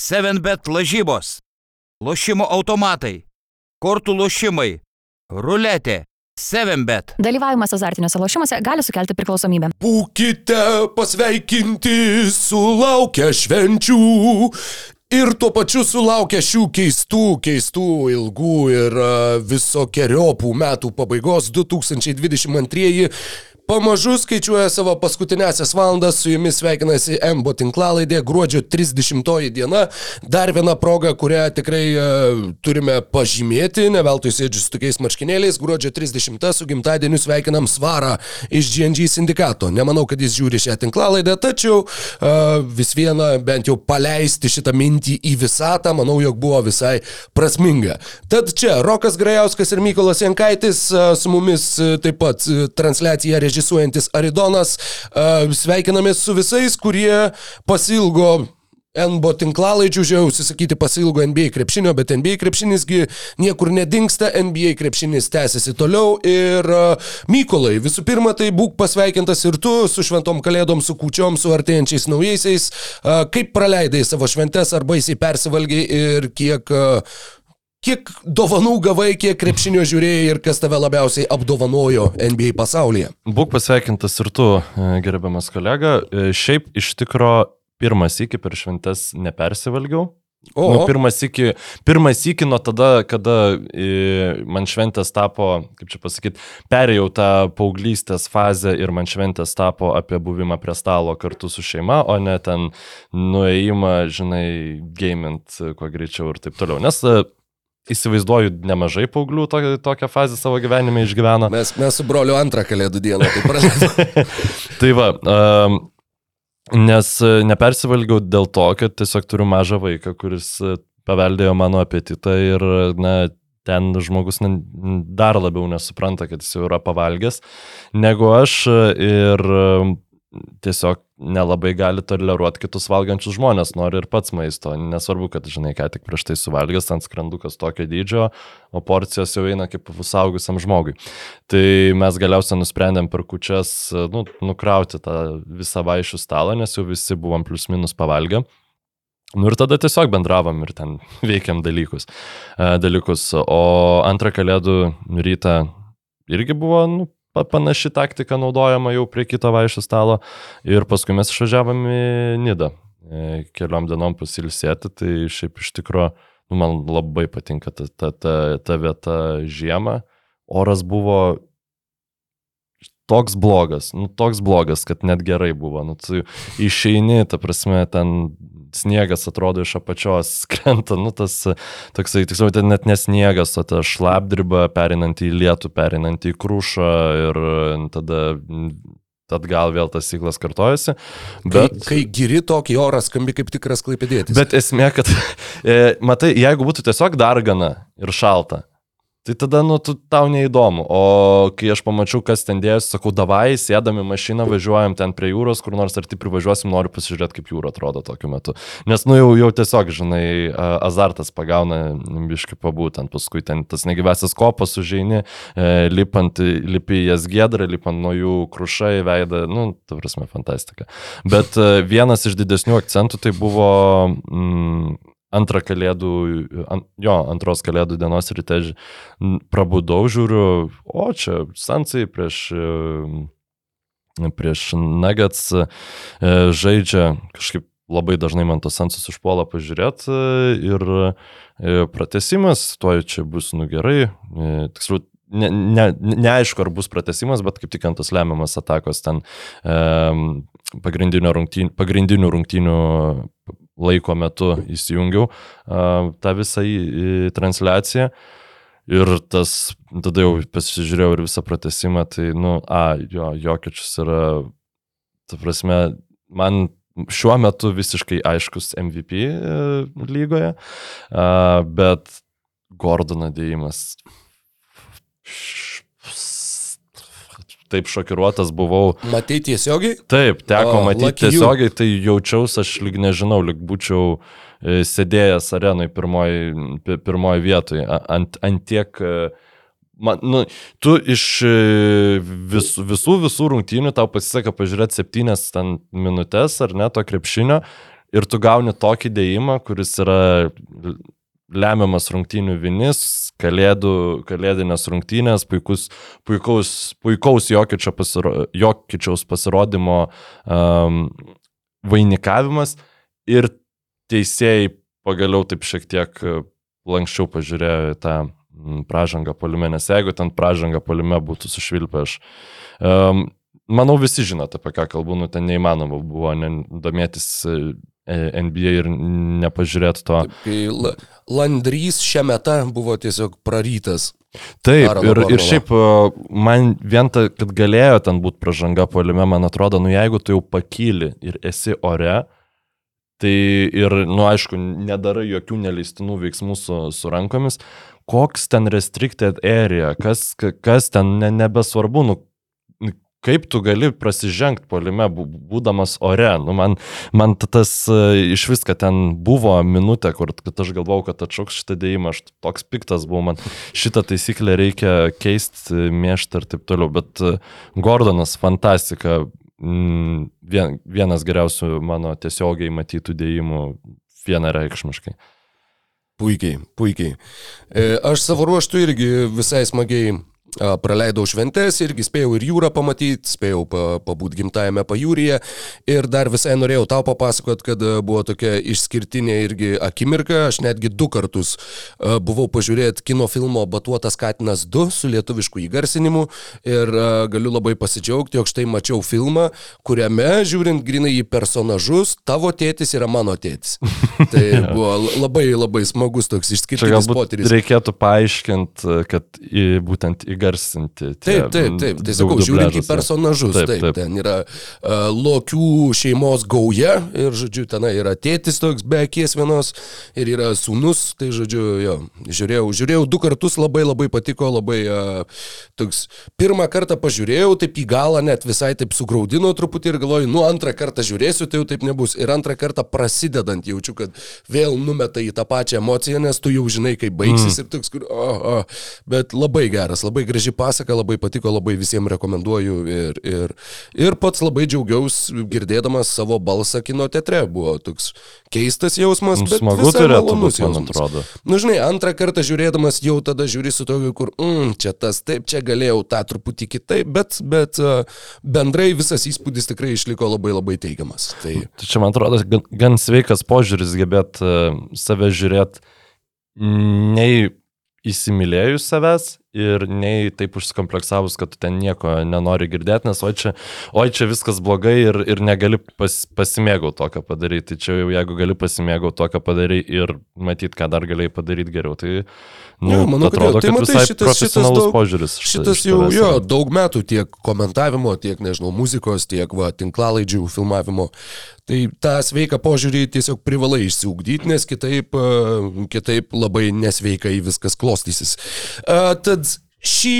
7bet lažybos, lošimo automatai, kortų lošimai, ruletė, 7bet. Dalyvavimas azartiniuose lošimuose gali sukelti priklausomybę. Būkite pasveikinti sulaukę švenčių. Ir tuo pačiu sulaukia šių keistų, keistų, ilgų ir visokiojopų metų pabaigos 2022 Pamažu skaičiuoja savo paskutinėsias valandas, su jumis sveikinasi MBO tinklalaidė, gruodžio 30 diena. Dar viena proga, kurią tikrai uh, turime pažymėti, ne veltui sėdžiu su tokiais marškinėliais, gruodžio 30 su gimtadieniu sveikinam Svarą iš GNG sindikato. Nemanau, kad jis žiūri šią tinklalaidę, tačiau uh, vis viena bent jau paleisti šitą mintį į visatą, manau, jog buvo visai prasminga. Tad čia Rokas Grajauskas ir Mykolas Jankaitis uh, su mumis uh, taip pat uh, transliacija režisierius režisuojantis Aridonas. Sveikinamės su visais, kurie pasilgo NBO tinklalaidžių, žiau, užsisakyti pasilgo NBA krepšinio, bet NBA krepšinisgi niekur nedingsta, NBA krepšinis tęsiasi toliau ir uh, Mykolai, visų pirma, tai būk pasveikintas ir tu su šventom kalėdom, su kučiom, su artėjančiais naujaisiais, uh, kaip praleidai savo šventes, ar baisiai persivalgiai ir kiek uh, Kiek dovanų gavai, kiek krepšinio žiūrėjai ir kas tave labiausiai apdovanojo NBA pasaulyje? Būk pasveikintas ir tu, e, gerbiamas kolega. E, šiaip iš tikro pirmas iki per šventes nepersivalgiau. O. Nu, pirmas iki, pirmas iki nuo tada, kada e, man šventės tapo, kaip čia pasakyti, perėjau tą paauglystės fazę ir man šventės tapo apie buvimą prie stalo kartu su šeima, o ne ten nuėjimą, žinai, gamint kuo greičiau ir taip toliau. Nes įsivaizduoju, nemažai paauglių to, tokią fazę savo gyvenime išgyvena. Mes, mes su broliu antrą kalėdų dieną tai pradėjome. tai va, um, nes e, nepersivalgiau dėl to, kad tiesiog turiu mažą vaiką, kuris e, paveldėjo mano apetitą ir, na, ten žmogus dar labiau nesupranta, kad jis jau yra pavalgęs negu aš ir tiesiog nelabai gali toleruoti kitus valgančius žmonės, nori ir pats maisto. Nesvarbu, kad, žinai, ką tik prieš tai suvalgęs, ant skrandukas tokio dydžio, o porcijos jau eina kaip saugusiam žmogui. Tai mes galiausiai nusprendėm per kučias nu, nukrauti tą visą vaišių stalą, nes jau visi buvom plius minus pavalgę. Nu ir tada tiesiog bendravom ir ten veikiam dalykus. E, dalykus. O antrą kalėdų rytą irgi buvo, nu, panaši taktika naudojama jau prie kito vaišių stalo. Ir paskui mes išvažiavam į Nidą e, keliom dienom pasilsėti, tai šiaip iš tikrųjų nu, man labai patinka ta, ta, ta, ta vieta žiemą. Oras buvo toks blogas, nu toks blogas, kad net gerai buvo. Nu, tu išeini, ta prasme, ten sniegas atrodo iš apačios krenta, nu tas toksai, tiksliau, ten net nesniegas, o ta šlapdriba perinant į lietų, perinant į krūšą ir tada atgal vėl tas ciklas kartojasi. Bet... Kai, kai giri tokį orą skambi kaip tikras klaipėdėtis. Bet esmė, kad, e, matai, jeigu būtų tiesiog dargana ir šalta, Tai tada, nu, tu, tau neįdomu. O kai aš pamačiau, kas ten dėjosi, sakau, davai, sėdami mašiną, važiuojam ten prie jūros, kur nors arti privažiuosim, noriu pasižiūrėti, kaip jūra atrodo tokiu metu. Nes, nu, jau, jau tiesiog, žinai, azartas pagauna biški pabūtent, paskui ten tas negyvesas kopas užeini, e, lipant, lipi jas gedrą, lipant nuo jų krušai veidą, nu, ta prasme, fantastika. Bet e, vienas iš didesnių akcentų tai buvo... Mm, antrą kalėdų, an, jo, antros kalėdų dienos ryte prabudau, žiūriu, o čia Sansai prieš, prieš Nuggets e, žaidžia kažkaip labai dažnai man tos Sansus užpuola pažiūrėti ir e, pratesimas, tuo čia bus nu gerai, tiksliau, ne, ne, neaišku, ar bus pratesimas, bet kaip tik ant tos lemiamas atakos ten e, pagrindinių rungtynių, pagrindinių rungtynių laiko metu įsijungiau tą visą transliaciją. Ir tas, tada jau pasižiūrėjau ir visą pratesimą, tai, nu, a, jo, Jokičius yra, ta prasme, man šiuo metu visiškai aiškus MVP e, lygoje, bet Gordono dėjimas taip šokiruotas buvau. Matai tiesiogiai? Taip, teko matyti tiesiogiai, tai jaučiausi, aš lyg nežinau, lyg būčiau e, sėdėjęs arenui pirmoji, pirmoji vietoje, ant, ant tiek... E, man, nu, tu iš e, vis, visų, visų rungtynių tau pasiseka pažiūrėti septynias ten minutės ar ne to krepšinio ir tu gauni tokį dėjimą, kuris yra lemiamas rungtynių vinis, kalėdų, kalėdinės rungtynės, puikus, puikaus, puikaus Jokičio pasiro, Jokičiaus pasirodymo um, vainikavimas. Ir teisėjai pagaliau taip šiek tiek lankščiau pažiūrėjo į tą pražangą polime, nes jeigu ten pražanga polime būtų sušvilpę, aš um, manau visi žinote, apie ką kalbu, nu ten neįmanoma buvo ne, domėtis NBA ir nepažiūrėti to. Kai La- Landrys šiame metą buvo tiesiog prarytas. Taip, Karlo ir, ir Barlovo. šiaip man vien ta, kad galėjo ten būti pražanga polime, man atrodo, nu jeigu tu jau pakyli ir esi ore, tai ir, nu aišku, nedarai jokių neleistinų veiksmų su, su rankomis, koks ten restricted area, kas, ka- kas ten ne, nebesvarbu, nu kaip tu gali prasižengti polime, bū- būdamas ore. Nu, man, man ta- tas e, iš viską ten buvo minutė, kur aš galvau, kad atšauks šitą dėjimą, aš toks piktas buvau, man šitą taisyklę reikia keisti, mėšti ir taip toliau. Bet e, Gordonas fantastika, mm, vien, vienas geriausių mano tiesiogiai matytų dėjimų vienareikšmiškai. Puikiai, puikiai. E, Aš savo ruoštų irgi visai smagiai praleidau šventės, irgi spėjau ir jūrą pamatyti, spėjau pa, pabūti gimtajame pajūryje ir dar visai norėjau tau papasakot, kad a, buvo tokia išskirtinė irgi akimirka, aš netgi du kartus a, buvau pažiūrėti kino filmo Batuotas Katinas 2 su lietuvišku įgarsinimu ir a, galiu labai pasidžiaugti, jog štai mačiau filmą, kuriame, žiūrint grinai į personažus, tavo tėtis yra mano tėtis. Tai buvo labai labai smagus toks išskirtinis potyris. reikėtų paaiškinti, kad į, būtent įgarsinti. tie, Taip, taip, taip. Tai sakau, žiūrint į personažus, taip, Taip, taip, ten yra uh, lokių šeimos gauja ir, žodžiu, ten yra tėtis toks be akies vienos ir yra sūnus, tai, žodžiu, jo, žiūrėjau, žiūrėjau du kartus, labai labai patiko, labai uh, toks, pirmą kartą pažiūrėjau, taip į galą net visai taip sugraudino truputį ir galvoju, nu antrą kartą žiūrėsiu, tai jau taip nebus. Ir antrą kartą prasidedant jaučiu, kad vėl numeta į tą pačią emociją, nes tu jau žinai, kaip baigsis mm. ir toks, kur, o, o, bet labai geras, labai graži pasaka, labai patiko, labai visiems rekomenduoju ir, ir, ir pats labai džiaugiausi girdėdamas savo balsą kino teatre. Buvo toks keistas jausmas, bet Smagu turėtų būti, man atrodo. Nu, žinai, antrą kartą žiūrėdamas jau tada žiūri su tokiu, kur, mm, čia tas, taip, čia galėjau tą truputį kitaip, bet, bet bendrai visas įspūdis tikrai išliko labai labai teigiamas. Tai Tai čia, man atrodo, gan, gan sveikas požiūris gebėt save žiūrėti nei įsimylėjus savęs ir nei taip užsikompleksavus, kad tu ten nieko nenori girdėti, nes oi čia, oi čia viskas blogai ir, ir negali pas, pasimėgauti to, ką padaryti. Tai čia jau jeigu gali pasimėgauti to, ką padarai ir matyti, ką dar galėjai padaryti geriau, tai nu, Jo, manau, kad atrodo, jo. Tai kad matai, šitas- šitas daug- požiūris. šita- Šitas jau, jo, daug metų tiek komentavimo, tiek, nežinau, muzikos, tiek, va, tinklalaidžių filmavimo. Tai tą sveiką požiūrį tiesiog privalai išsiugdyti, nes kitaip, a, kitaip labai nesveikai viskas klostysis. A, Tad šį,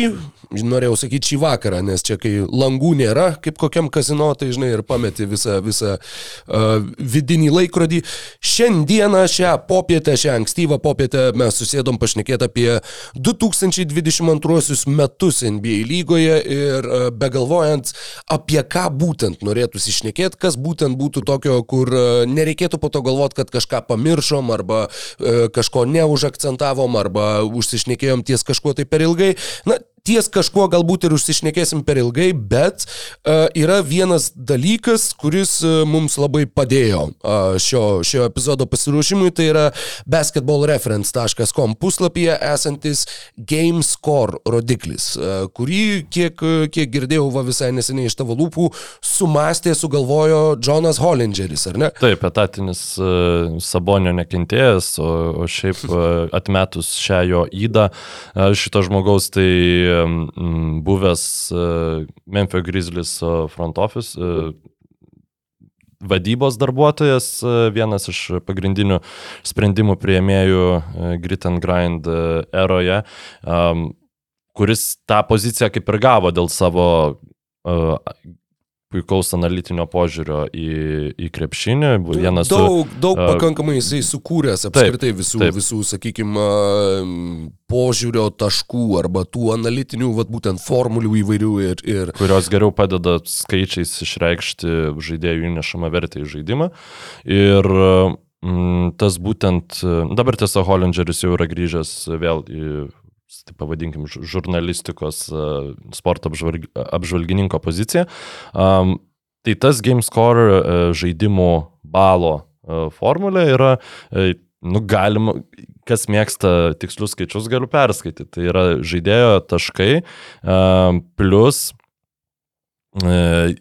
norėjau sakyti šį vakarą, nes čia kai langų nėra, kaip kokiam kazino, tai žinai, ir pameti visą, visą uh, vidinį laikrodį. Šiandieną, šią popietę, šią ankstyvą popietę mes susėdom pašnekėti apie 2022 metus NBA lygoje ir uh, begalvojant, apie ką būtent norėtųsi išnekėti, kas būtent būtų tokio, kur uh, nereikėtų po to galvoti, kad kažką pamiršom arba uh, kažko neužakcentavom arba užsišnekėjom ties kažkuo tai per ilgai. Na, ties kažkuo galbūt ir užsišnekėsim per ilgai, bet uh, yra vienas dalykas, kuris uh, mums labai padėjo uh, šio, šio epizodo pasiruošimui, tai yra basketballreference.com puslapyje esantis game score rodiklis, uh, kurį, kiek, kiek girdėjau va visai neseniai iš tavo lūpų, sumastė, sugalvojo Jonas Hollingeris, ar ne? Taip, etatinis uh, Sabonio nekentėjas, o, o šiaip uh, atmetus šią jo įdą, uh, šito žmogaus tai um, buvęs uh, Memphis Grizzlies uh, front office. Uh, Vadybos darbuotojas, vienas iš pagrindinių sprendimų prieimėjų Grit and Grind eroje, kuris tą poziciją kaip ir gavo dėl savo puikaus analitinio požiūrio į, į krepšinį. Vienas su- daug, daug a, pakankamai jisai sukūręs apskritai visų, taip. visų sakykime, požiūrio taškų arba tų analitinių, vat, būtent formulių įvairių ir, ir kurios geriau padeda skaičiais išreikšti žaidėjų įnešamą vertę į žaidimą. Ir mm, tas būtent, dabar tiesa, Hollingeris jau yra grįžęs vėl į, taip pavadinkim, žurnalistikos e, sporto apžvalg, apžvalgininko poziciją. Um, tai tas GameScore žaidimų balo e, formulė yra, e, nu, galima, kas mėgsta tikslius skaičius, galiu perskaityti. Tai yra žaidėjo taškai um, plus e,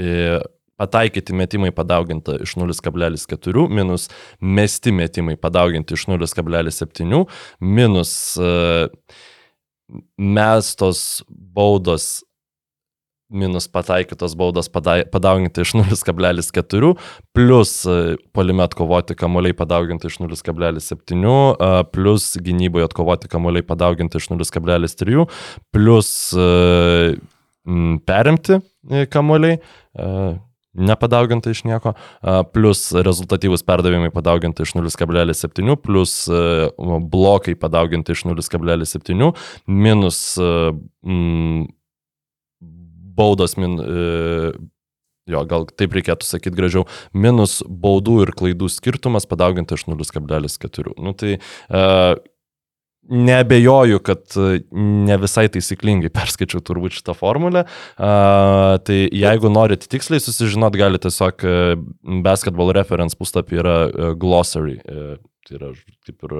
e, pataikyti metimai padauginta iš 0,4, minus mesti metimai padauginti iš 0,7, minus e, mestos baudos minus pataikytos baudos padauginti iš 0,4, plus e, polime atkovoti kamuoliai padauginti iš 0,7, a, plus gynyboje atkovoti kamuoliai padauginti iš 0,3, plus e, perimti e, kamuoliai. Nepadauginta iš nieko, plus rezultatyvus perdavimai padauginti iš 0,7, plus blokai padauginti iš 0,7, minus mm, baudos, min, e, jo, gal taip reikėtų sakyti gražiau, minus baudų ir klaidų skirtumas padauginti iš 0,4. Nu, tai Nebejoju, kad e, ne visai taisyklingai perskaičiau turbūt šitą formulę. Uh, tai jeigu norite tiksliai susižinot, galite tiesiog uh, Basketball Reference puslapį yra uh, glossary. Tai yra kaip ir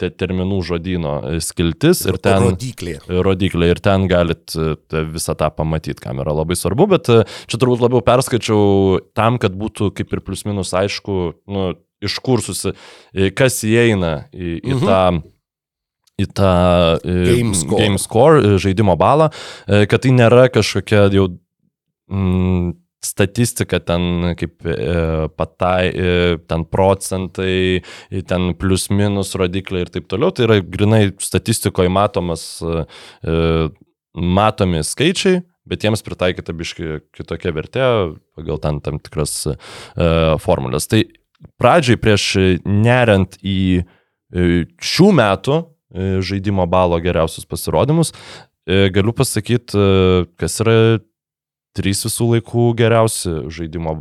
te, terminų žodino skiltis ir ten rodiklė. rodiklį ir ten galit e, visą tą pamatyti, kam yra labai svarbu, bet e, čia turbūt labiau perskaičiau tam, kad būtų kaip ir plius minus aišku, nu, iš kur susi, e, kas įeina į, į Mhm. tą į tą e, Game score. game score e, žaidimo balą, e, kad tai nėra kažkokia jau mm, statistika ten kaip e, patai, e, ten procentai, ten plius minus rodikliai ir taip toliau. Tai yra grinai statistikoje matomas, e, e, matomi skaičiai, bet jiems pritaikyta biški kitokia vertė pagal ten tam tikras e, formulės. Tai pradžiai prieš neriant į e, šių metų žaidimo balo geriausius pasirodymus, e, galiu pasakyti, kas yra trys visų laikų geriausi žaidimo,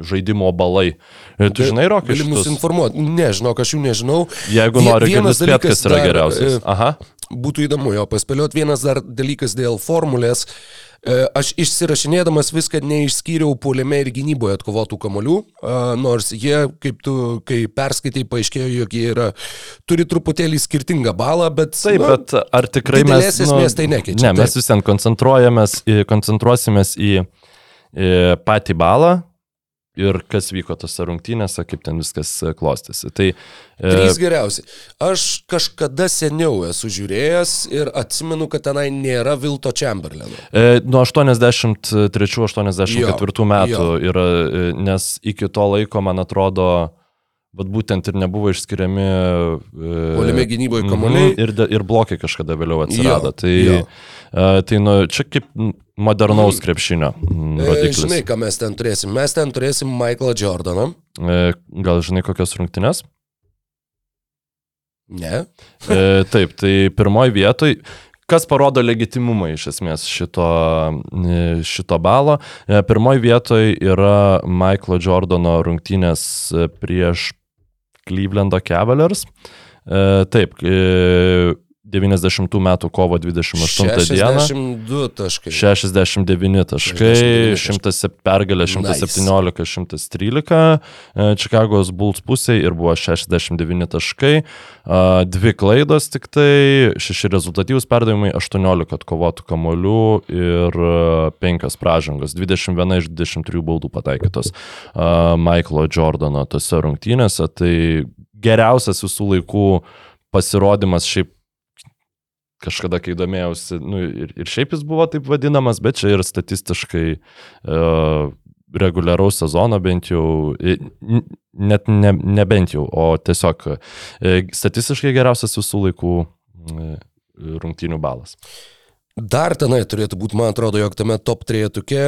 žaidimo balai. E, Tu žinai, Rokai, Gali mus informuoti. Nežinau, aš jų nežinau. Jeigu nori, spėti, dalykas kas yra geriausias. e, Aha. Būtų įdomu jo paspėlioti. Vienas dar dalykas dėl formulės. E, Aš išsirašinėdamas viską neišskyriau puolime ir gynyboje atkovotų kamolių, a, nors jie, kaip tu, kai perskaitai, paaiškėjo, jog jie yra, turi truputėlį skirtingą balą, bet... Taip, na, bet ar tikrai mes... didelės esmės tai nekeičia, Ne, mes vis ten koncentruojamės, koncentruosimės į, į patį balą ir kas vyko tose rungtynėse, kaip ten viskas e, klostėsi. Tai Trys e, geriausi. Aš kažkada seniau esu žiūrėjęs ir atsimenu, kad tenai nėra Vilto Chamberlaino. e, nuo 83-84 Jo, metų jo. yra, e, nes iki to laiko, man atrodo, Bet būtent ir nebuvo išskiriami e, Puolime gynyboje mhm, kamuoliai. Ir, ir blokai kažkada vėliau atsirado. Jo, tai jo. E, tai nu, čia kaip modernaus krepšinio mm, E, rodiklis. žinai, ką mes ten turėsim? Mes ten turėsim Michaelą Jordaną. E, gal žinai kokios rungtynės? Ne. E, taip, tai pirmoji vietoj. Kas parodo legitimumą iš esmės šito, šito balo? E, Pirmoji vietoj yra Michaelo Jordano rungtynės prieš Clevelando Cavaliers. E, Taip, e, 90 metų kovo 28 dieną. 62 taškai. 69 taškai, 69 100 pergalė, Nice. 117, 113 e, Čikagos Bulls pusėje ir buvo 69 taškai, a, dvi klaidos tik tai, šeši rezultatyvūs perdavimai, 18 atkovotų kamolių ir 5 pražangos, 21 iš 23 baudų pataikytos Michaelo Jordano tose rungtynėse, tai geriausias visų laikų pasirodymas šiaip kažkada, kai domėjausi, nu, ir, ir šiaip jis buvo taip vadinamas, bet čia ir statistiškai uh, reguliaraus sezono bent jau, net ne, ne bent jau, o tiesiog e, statistiškai geriausias visų laikų e, rungtynių balas. Dar tenai turėtų būti, man atrodo, jog tame top trejetuke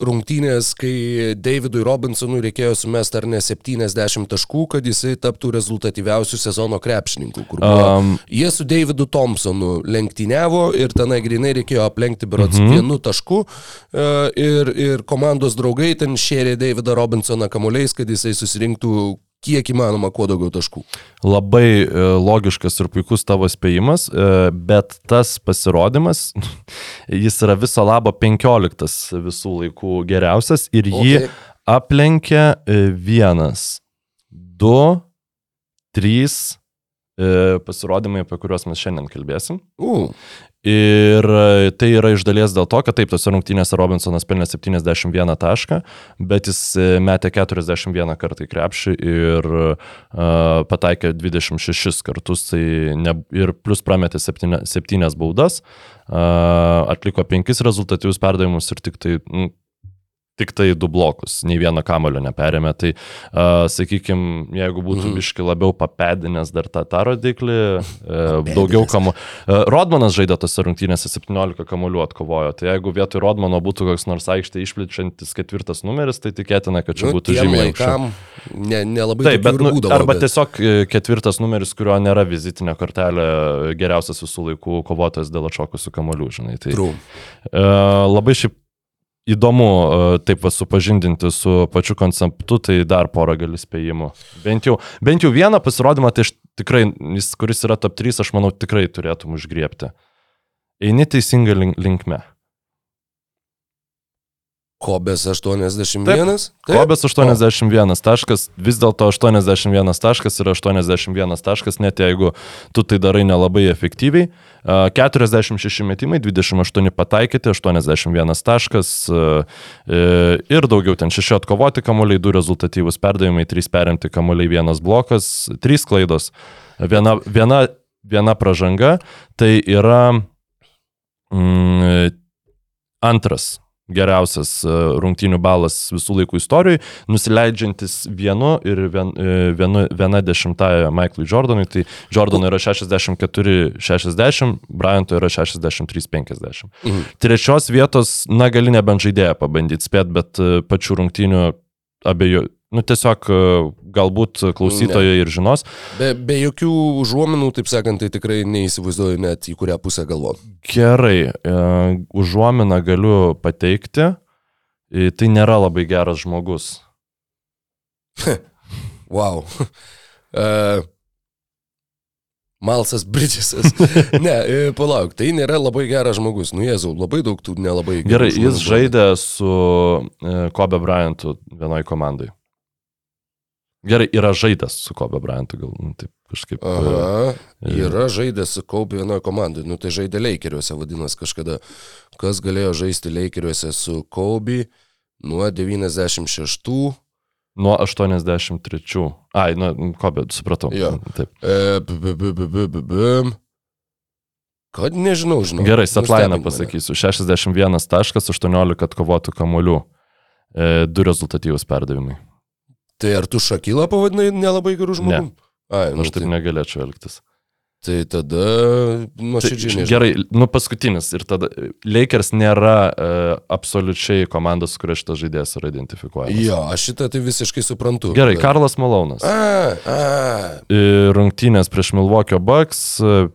rungtynės, kai Davidui Robinsonui reikėjo sumesti ar ne 70 taškų, kad jisai taptų rezultatyviausių sezono krepšininkų. Um, jie su Davidu Thompsonu lenktyniavo ir tenai grinai reikėjo aplenkti berots Mhm. mm -hmm. vienu tašku e, ir, ir komandos draugai ten šėrė Davidą Robinsoną kamuoliais, kad jisai susirinktų kiek įmanoma kuo daugiau taškų. Labai e, logiškas ir puikus tavo spėjimas, e, bet tas pasirodymas, jis yra viso labo 15 visų laikų geriausias ir jį Okay. aplenkė e, vienas, du, trys pasirodymai, apie kuriuos mes šiandien kalbėsim. U, Ir e, tai yra iš dalies dėl to, kad taip, tose rungtynėse Robinsonas pelnė 71 tašką, bet jis e, metė 41 kartą į krepšį ir uh, pataikė 26 kartus, tai ne, ir plus prametė 7, 7 baudas, uh, atliko 5 rezultatyvius perdavimus ir tik tai... Mm, Tik tai du blokus, nei vieno kamulio neperėmė. Tai, uh, sakykime, jeigu būtų Mhm. biški labiau papedinęs dar tą, tą rodiklį, uh, daugiau kamų. Uh, Rodmanas žaidė tose rungtynėse 17 kamuolių atkovojo. Tai jeigu vietoj Rodmano būtų koks nors aikštė išpličiantis ketvirtas numeris, tai tikėtina, kad čia nu, būtų žymiai aukščiau. ne, nelabai Taip, bet, nu, būdavo, arba bet- tiesiog e, ketvirtas numeris, kurio nėra vizitinė kortelė, geriausias visų laikų kovotojas dėl atšokusių kamolių, žinai. Tai, True. e, labai šiaip įdomu e, taip va supažindinti su pačiu konceptu, tai dar porą gali spėjimų. Bent jau, bent jau vieną pasirodymą, tai aš tikrai, jis, kuris yra top 3, aš manau, tikrai turėtum užgriepti. Eini teisinga link, linkme. Kobės 81. Taip. Kobės 81 taškas, vis dėlto 81 taškas yra 81 taškas, net jeigu tu tai darai nelabai efektyviai. A, 46 metimai, 28 pataikyti, 81 taškas e, ir daugiau ten 6 atkovoti kamuoliai, 2 rezultatyvus perdavimai, 3 perimti kamuoliai, 1 blokas, 3 klaidos, viena, viena, viena pražanga. Tai yra mm, antras geriausias e, rungtynių balas visų laikų istorijoje, nusileidžiantis vienu ir vien, e, vienu, viena dešimtąją Michaelui Jordanui, tai Jordanui yra 64-60, Bryantui yra 63-50. Mhm. Trečios vietos, na, gali nebent žaidėją pabandyti spėt, bet e, pačių rungtynių abejo, nu tiesiog e, galbūt klausytojai ir žinos. Be, be jokių užuominų, taip sakant, tai tikrai neįsivaizduoju net į kurią pusę galvoti. Gerai, e, užuominą galiu pateikti. E, Tai nėra labai geras žmogus. Wow. Uh, Malsas Bridgesas. ne, palauk, tai nėra labai geras žmogus. Nu, Jėzau, labai daug tų nelabai gerų Gerai, jis žaidė su Kobe Bryantu vienoj komandai. Gerai, yra žaidęs su Kobe Bryantu, gal nu, taip kažkaip. Aha, e, yra žaidęs su Kaupė vienoje komandoje. Nu, tai žaidė Lakeriuose, vadinasi, kažkada. Kas galėjo žaisti Lakeriuose su Kaupė nuo 96. Nuo 83. Ai, nu, Kobe, supratau. Jo. Taip. E, b- b- b- b- b- b- Kad nežinau, žinau. Gerai, setlainą pasakysiu. 61 taškas, 18 atkovotų kamuolių. E, du rezultatyvūs perdavimai. Tai ar tu Šakylą pavadinai nelabai gerų žmonių? Ai, nu, Aš taip tai, negalėčiau elgtis. tai tada nuoširdžiai Tai, nežinau. gerai, nu paskutinis. Ir tada Lakers nėra e, absoliučiai komandos, kuria šitas žaidėjas yra identifikuojamas. Jo, aš šitą tai visiškai suprantu. Gerai, Bet- Karlas Malonas. A, a, E, Rungtynės prieš Milwaukee Bucks e,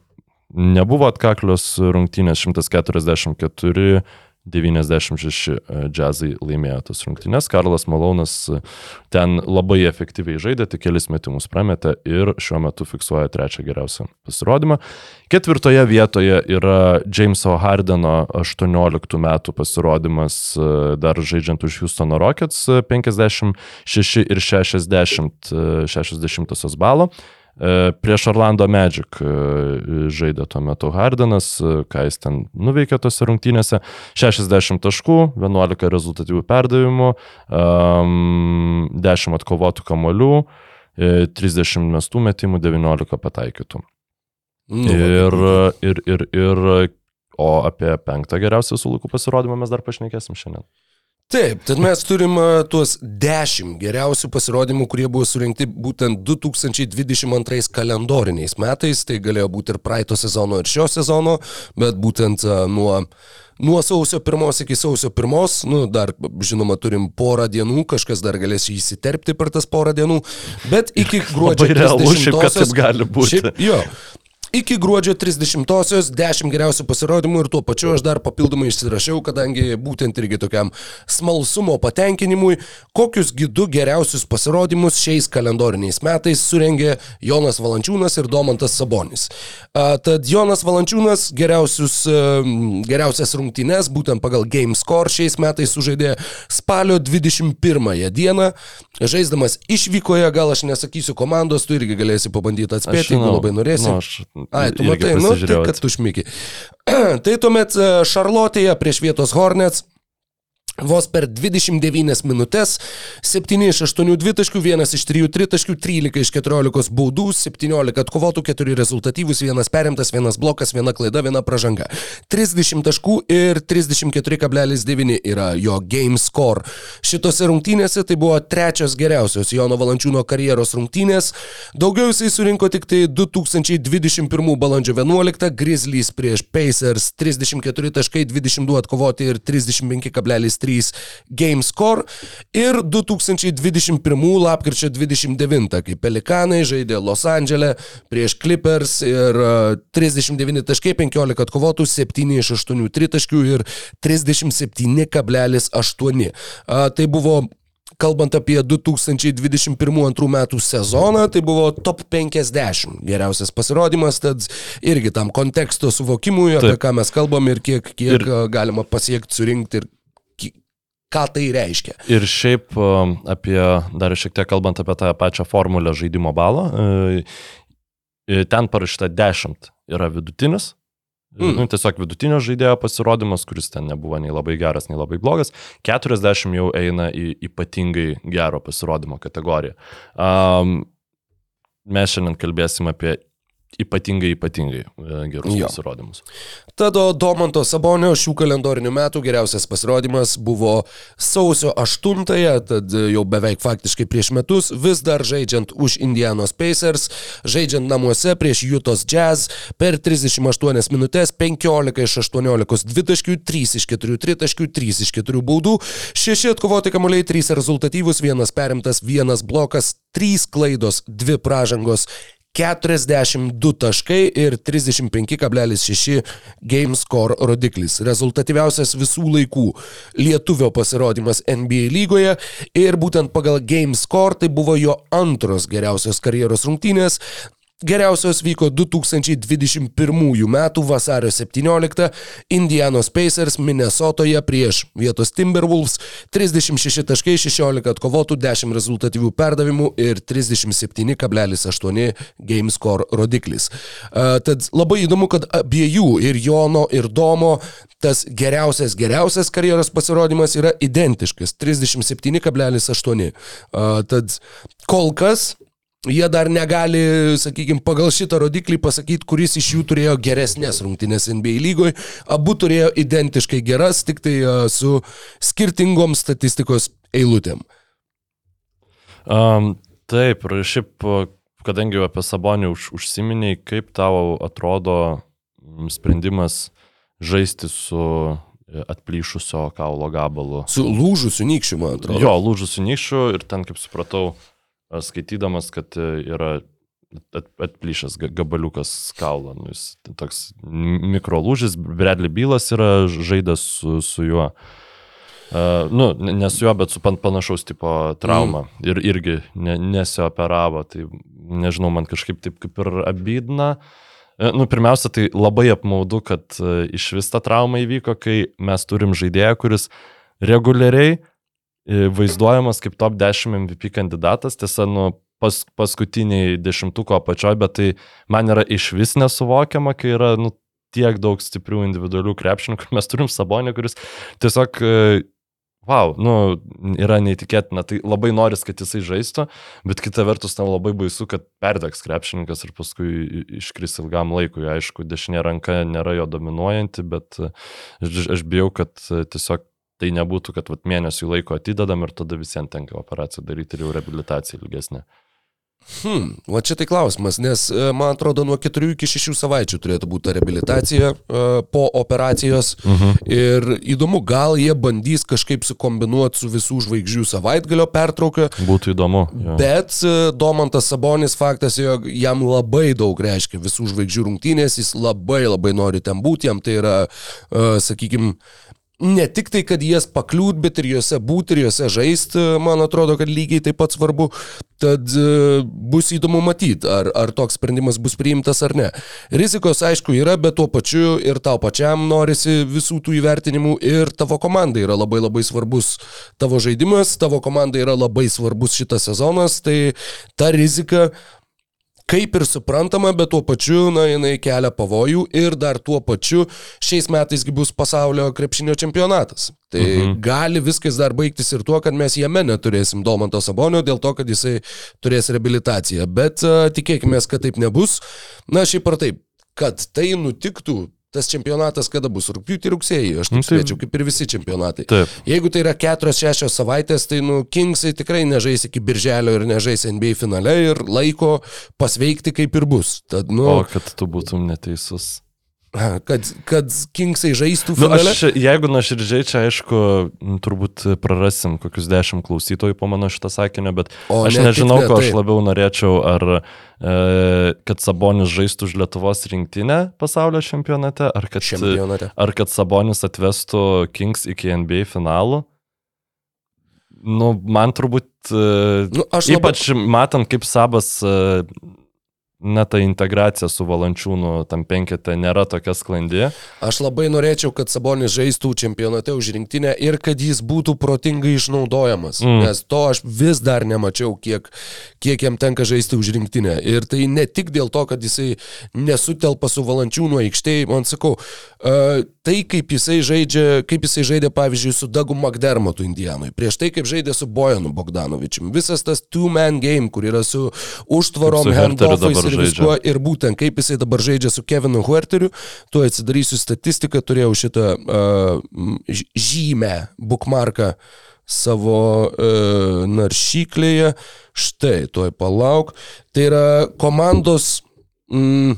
nebuvo atkaklios rungtynės 144. 96 e, džiazai laimėjo tas rungtynes. Karlas Malonas e, ten labai efektyviai žaidė, tik kelis metimus prametė ir šiuo metu fiksuoja trečią geriausią pasirodymą. Ketvirtoje vietoje yra Jameso Hardeno 18 metų pasirodymas e, dar žaidžiant už Houstono Rockets e, 56 ir 60, e, 60 balo. E, Prieš Orlando Magic e, žaidė tuo metu Hardenas, e, ką jis ten nuveikė tose rungtynėse. 60 taškų, 11 rezultatyvių perdavimų, um, 10 atkovotų kamolių, e, 30 mestų metimų, 19 pataikytų. nu, Ir, ir, ir, ir, o apie penktą geriausią laikų pasirodymą mes dar pašnekėsim šiandien. Taip, tad mes turim tuos 10 geriausių pasirodymų, kurie buvo surinkti būtent 2022 kalendoriniais metais. Tai galėjo būti ir praeito sezono, ir šio sezono, bet būtent nuo, nuo sausio pirmos iki sausio pirmos, nu, dar žinoma turim porą dienų, kažkas dar galės įsiterpti per tas porą dienų, bet iki gruodžio Labai realu, šiaip, kad 30-osios taip gali būti. Šiaip, jo. Iki gruodžio 30-osios 10 geriausių pasirodymų ir tuo pačiu aš dar papildomai išsirašiau, kadangi būtent irgi tokiam smalsumo patenkinimui, kokius gidų geriausius pasirodymus šiais kalendoriniais metais surengė Jonas Valančiūnas ir Domantas Sabonis. Tad Jonas Valančiūnas geriausius, geriausias rungtynes būtent pagal Game Score šiais metais sužaidė spalio 21 dieną, žaisdamas išvykoje, gal aš nesakysiu komandos, tu irgi galėsi pabandyti atspėti, jeigu labai norėsi. Nu, aš Ai, tu matai, nu, tai kad tu šmiki. tai tuomet e, Šarlotėje prieš vietos Hornets. Vos per 29 minutės 7 iš 8 dvitaškių, 1 iš 3 tritaškių, 13 iš 14 baudų, 17 atkovotų, 4 rezultatyvus, 1 perimtas, 1 blokas, 1 klaida, 1 pražanga. 30 taškų ir 34,9 yra jo game score. Šitose rungtynėse tai buvo trečios geriausios Jono Valančiūno karjeros rungtynės. Daugiau jisai surinko tik tai 2021 balandžio 11 Grizzlies prieš Pacers 34 taškai, 22 atkovoti ir 35,3 game score. Ir 2021 lapkričio 29, kai Pelikanai žaidė Los Andželė prieš Clippers ir e, 39 taškai, 15 atkovotų, 7 iš 8 tritaškių ir 37,8. A, Tai buvo Kalbant apie 2021-2022 metų sezoną, tai buvo top 50 geriausias pasirodymas, tad irgi tam konteksto suvokimui, apie Taip. ką mes kalbam ir kiek, kiek Ir- ir... galima pasiekti, surinkti ir ką tai reiškia. Ir šiaip um, apie, dar šiek tiek kalbant apie tą pačią formulę žaidimo balo, e, e, ten parašyta 10 yra vidutinis. Mm. Nu, tiesiog vidutinio žaidėjo pasirodymas, kuris ten nebuvo nei labai geras, nei labai blogas. 40 jau eina į ypatingai gero pasirodymo kategoriją. Um, mes šiandien kalbėsim apie ypatingai, ypatingai e, gerus Jo. pasirodymus. Tada Domanto Sabonio šių kalendorinių metų geriausias pasirodymas buvo sausio 8-ąją, tad jau beveik faktiškai prieš metus, vis dar žaidžiant už Indianos Pacers, žaidžiant namuose prieš Jutos Jazz per 38 minutės 15 iš 18 dvitaškių, 3 iš 4 tritaškių, 3 iš 4 baudų, 6 atkovoti kamuoliai, 3 rezultatyvus, 1 perimtas, 1 blokas, 3 klaidos, 2 pražangos. 42 taškai ir 35,6 game score rodiklis. Rezultatyviausias visų laikų lietuvio pasirodymas NBA lygoje ir būtent pagal game score tai buvo jo antros geriausios karjeros rungtynės. Geriausios vyko 2021 m. vasario 17 Indianos Pacers Minnesotoje prieš vietos Timberwolves 36 taškai 16 atkovotų 10 rezultatyvių perdavimų ir 37,8 game score rodiklis. Tad labai įdomu, kad abiejų ir Jono ir Domo tas geriausias geriausias karjeros pasirodymas yra identiškas 37,8. A, Tad kol kas Jie dar negali, sakykime, pagal šitą rodiklį pasakyti, kuris iš jų turėjo geresnės rungtynės NBA lygoje. Abu turėjo identiškai geras, tik tai a, su skirtingom statistikos eilutėm. Um, taip, ir šiaip, o, kadangi apie Sabonį už, užsiminiai, kaip tau atrodo sprendimas žaisti su e, atplyšusio kaulo gabalu? Su lūžusiu nykščiu, man atrodo. Jo, lūžusiu nišu ir ten, kaip supratau, a, skaitydamas, kad e, yra at, atplyšęs ga- gabaliukas kaulo. Nu, jis toks mikrolūžis, Bradley Bylas yra žaidęs su, su juo. Uh, nu, ne su juo, bet su pan panašaus tipo trauma. Mm. Ir irgi ne, nesioperavo. Tai nežinau, man kažkaip taip kaip ir abydna. E, Nu, pirmiausia, tai labai apmaudu, kad iš vis ta trauma įvyko, kai mes turim žaidėją, kuris reguliariai vaizduojamas kaip top 10 MVP kandidatas, tiesa, nu, pas, paskutiniai dešimtuko apačioje, bet tai man yra iš vis nesuvokiama, kai yra nu, tiek daug stiprių individualių krepšininkų, mes turim Sabonį, kuris tiesiog, e, wow, nu, yra neįtikėtina, tai labai noris, kad jisai žaistų, bet kita vertus, tam labai baisu, kad perdegs krepšininkas ir paskui iškris ilgam laikui. Aišku, dešinė ranka nėra jo dominuojanti, bet e, aš, aš bijau, kad e, tiesiog tai nebūtų, kad vat, mėnesių laiko atidedam ir tada visiems tenka operaciją daryti ir jau rehabilitacija ilgesnė. Hmm, va čia tai klausimas, nes e, man atrodo nuo 4 iki 6 savaičių turėtų būti ta rehabilitacija e, po operacijos. Mhm. Ir įdomu, gal jie bandys kažkaip sukombinuoti su visų žvaigždžių savaitgalio pertrauka. Būtų įdomu. Jo. Bet e, Domantas Sabonis faktas, jog jam labai daug reiškia visų žvaigždžių rungtynės, jis labai labai nori ten būti, jam tai yra, sakykime, ne tik tai, kad jas pakliūt, bet ir juose būti ir juose žaisti, man atrodo, kad lygiai taip pat svarbu. Tad e, bus įdomu matyti, ar, ar toks sprendimas bus priimtas ar ne. Rizikos aišku yra, bet tuo pačiu ir tau pačiam norisi visų tų įvertinimų ir tavo komandai yra labai labai svarbus tavo žaidimas, tavo komandai yra labai svarbus šitas sezonas, tai ta rizika kaip ir suprantama, bet tuo pačiu, na, jinai kelia pavojų ir dar tuo pačiu šiais metais bus pasaulio krepšinio čempionatas. Tai mhm. gali viskas dar baigtis ir tuo, kad mes jame neturėsim Domanto Sabonio dėl to, kad jisai turės rehabilitaciją. Bet uh, tikėkime, kad taip nebus. Na, šiaip ar taip, kad tai nutiktų, tas čempionatas kada bus? Rūpiutį, rugsėjį, aš Nu, taip tai- spėčiau, kaip ir visi čempionatai. Taip. Jeigu tai yra 4-6 savaitės, tai, nu, Kingsai tikrai nežais iki birželio ir nežais NBA finale ir laiko pasveikti kaip ir bus. Tad, nu, O kad tu būtum neteisus. Kad, kad Kingsai žaistų Nu, finale. aš, jeigu nuoširdžiai, čia aišku, turbūt prarasim kokius dešimt klausytojų po mano šitą sakinį, bet O, aš ne, nežinau, ne, ko aš taip. labiau norėčiau, ar e, kad Sabonis žaistų už Lietuvos rinktinę pasaulio čempionate, ar kad, Čempionate. ar kad Sabonis atvestų Kings iki NBA finalų. Nu, man turbūt, e, Nu, aš labai- ypač matant, kaip Sabas e, na, ta integracija su Valančiūnu tam penkete nėra tokia sklandi. Aš labai norėčiau, kad Sabonis žaistų čempionate už rinktinę ir kad jis būtų protingai išnaudojamas. Mm. Nes to aš vis dar nemačiau, kiek, kiek jam tenka žaisti už rinktinę. Ir tai ne tik dėl to, kad jisai nesutelpa su valančiūnu aikštėje, man sakau, uh, tai kaip jisai žaidžia, kaip jisai žaidė, pavyzdžiui, su Dagu Magdermotu Indijanui, prieš tai kaip žaidė su Bojanu Bogdanovičium. Visas tas two-man game, kur yra su užtvarom, Kaip ir žaidžia. viskuo, ir būtent kaip jisai dabar žaidžia su Kevinu Huerteriu, tu atsidarysiu statistiką, turėjau šitą uh, žymę, bookmarką savo uh, naršyklėje. Štai, tuoj palauk. Tai yra komandos... Mm,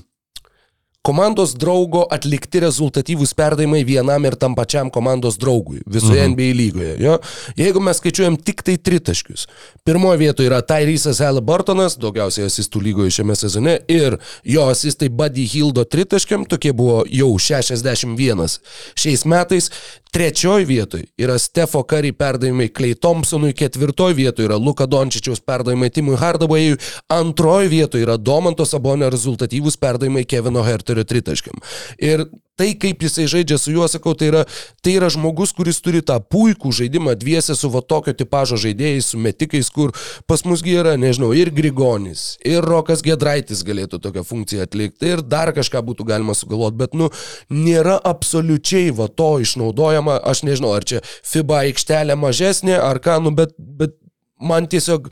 Komandos draugo atlikti rezultatyvūs perdavimai vienam ir tam pačiam komandos draugui visoje mhm. NBA lygoje. Jo? Jeigu mes skaičiuojam tik tai tritaškius, pirmoje vietoje yra Tyrysas Halliburtonas, daugiausiai asistų lygoje šiame sezone, ir jo asistai Buddy Hildo tritaškiam, tokie buvo jau 61 šiais metais. Trečioje vietoje yra Stefo Curry perdavimai Clay Thompsonui, ketvirtoje vietoje yra Luka Dončičiaus perdavimai Timui Hardawayui, antroje vietoje yra Domanto Sabonio rezultatyvūs perdavimai Kevino Herterio tritaškiam. Ir tai, kaip jisai žaidžia su juo, sakau, tai yra, tai yra žmogus, kuris turi tą puikų žaidimą dviese su va tokio tipožo žaidėjais, su metikais, kur pas musgi yra, nežinau, ir Grigonis, ir Rokas Gedraitis galėtų tokią funkciją atlikti, ir dar kažką būtų galima sugalvoti, bet, nu, nėra absoliučiai va to išnaudojama, aš nežinau, ar čia FIBA aikštelė mažesnė, ar ką, nu, bet, bet man tiesiog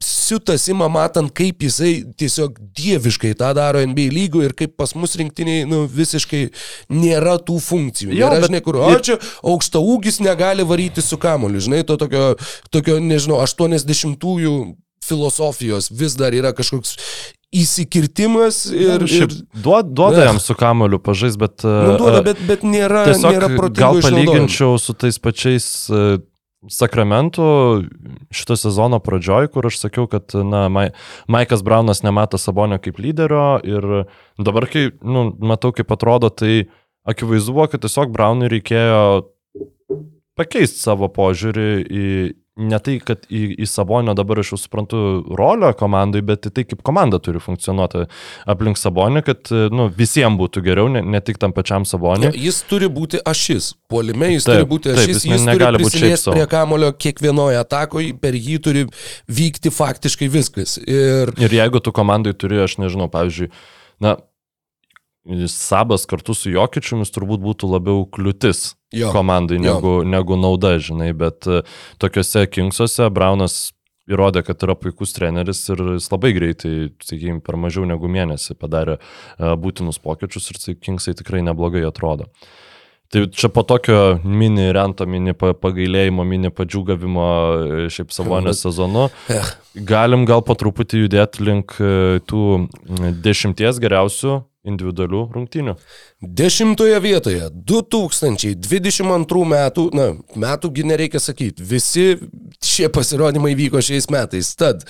siutas ima matant, kaip jisai tiesiog dieviškai tą daro NBA lygų ir kaip pas mus rinktiniai nu, visiškai nėra tų funkcijų. Jo, Nėra, bet žinai, kur, o čia aukšta ūgis negali varyti su kamoliu, žinai, to tokio, tokio nežinau, 80-ųjų filosofijos vis dar yra kažkoks įsikirtimas ir... Šiaip ir duod, duoda Ne. jam su kamoliu pažais, bet... nu, duoda, e, bet, bet nėra, Tiesiog nėra gal protingo išnaudojimo. palyginčiau su tais pačiais Sakramentu šito sezono pradžioj, kur aš sakiau, kad na, Mai, Maikas Braunas nemato Sabonio kaip lyderio ir dabar, kai nu, matau, kaip atrodo, tai akivaizdu buvo, kad tiesiog Braunui reikėjo pakeisti savo požiūrį į ne tai, kad į, į Sabonio dabar aš jau suprantu rolę komandai, bet į tai, kaip komanda turi funkcionuoti aplink Sabonį, kad nu, visiems būtų geriau, ne, ne tik tam pačiam Saboniui. Jo, Jis turi būti ašis. Puolime jis Taip, turi būti taip, ašis, jis ne- jis negali turi būt šiaip sau. prie kamulio kiekvienoje atakoje, per jį turi vykti faktiškai viskas. Ir Ir jeigu tu komandai turi, aš nežinau, pavyzdžiui, na, Sabas kartu su Jokičiumis turbūt būtų labiau kliūtis Jo, komandai jo. negu, negu nauda, žinai, bet e, tokiuose Kingsuose Braunas įrodė, kad yra puikus treneris ir jis labai greitai, sakykime, per mažiau negu mėnesį padarė e, būtinus pokyčius ir Kingsai tikrai neblogai atrodo. Tai čia po tokio mini rento, mini pa- pagailėjimo, mini padžiūgavimo e, šiaip savonės sezonu, Eh. galim gal po truputį judėti link tų dešimties geriausių individualių rungtynių. Dešimtoje vietoje 2022 metų, na, metųgi nereikia sakyti, visi šie pasirodymai vyko šiais metais. Tad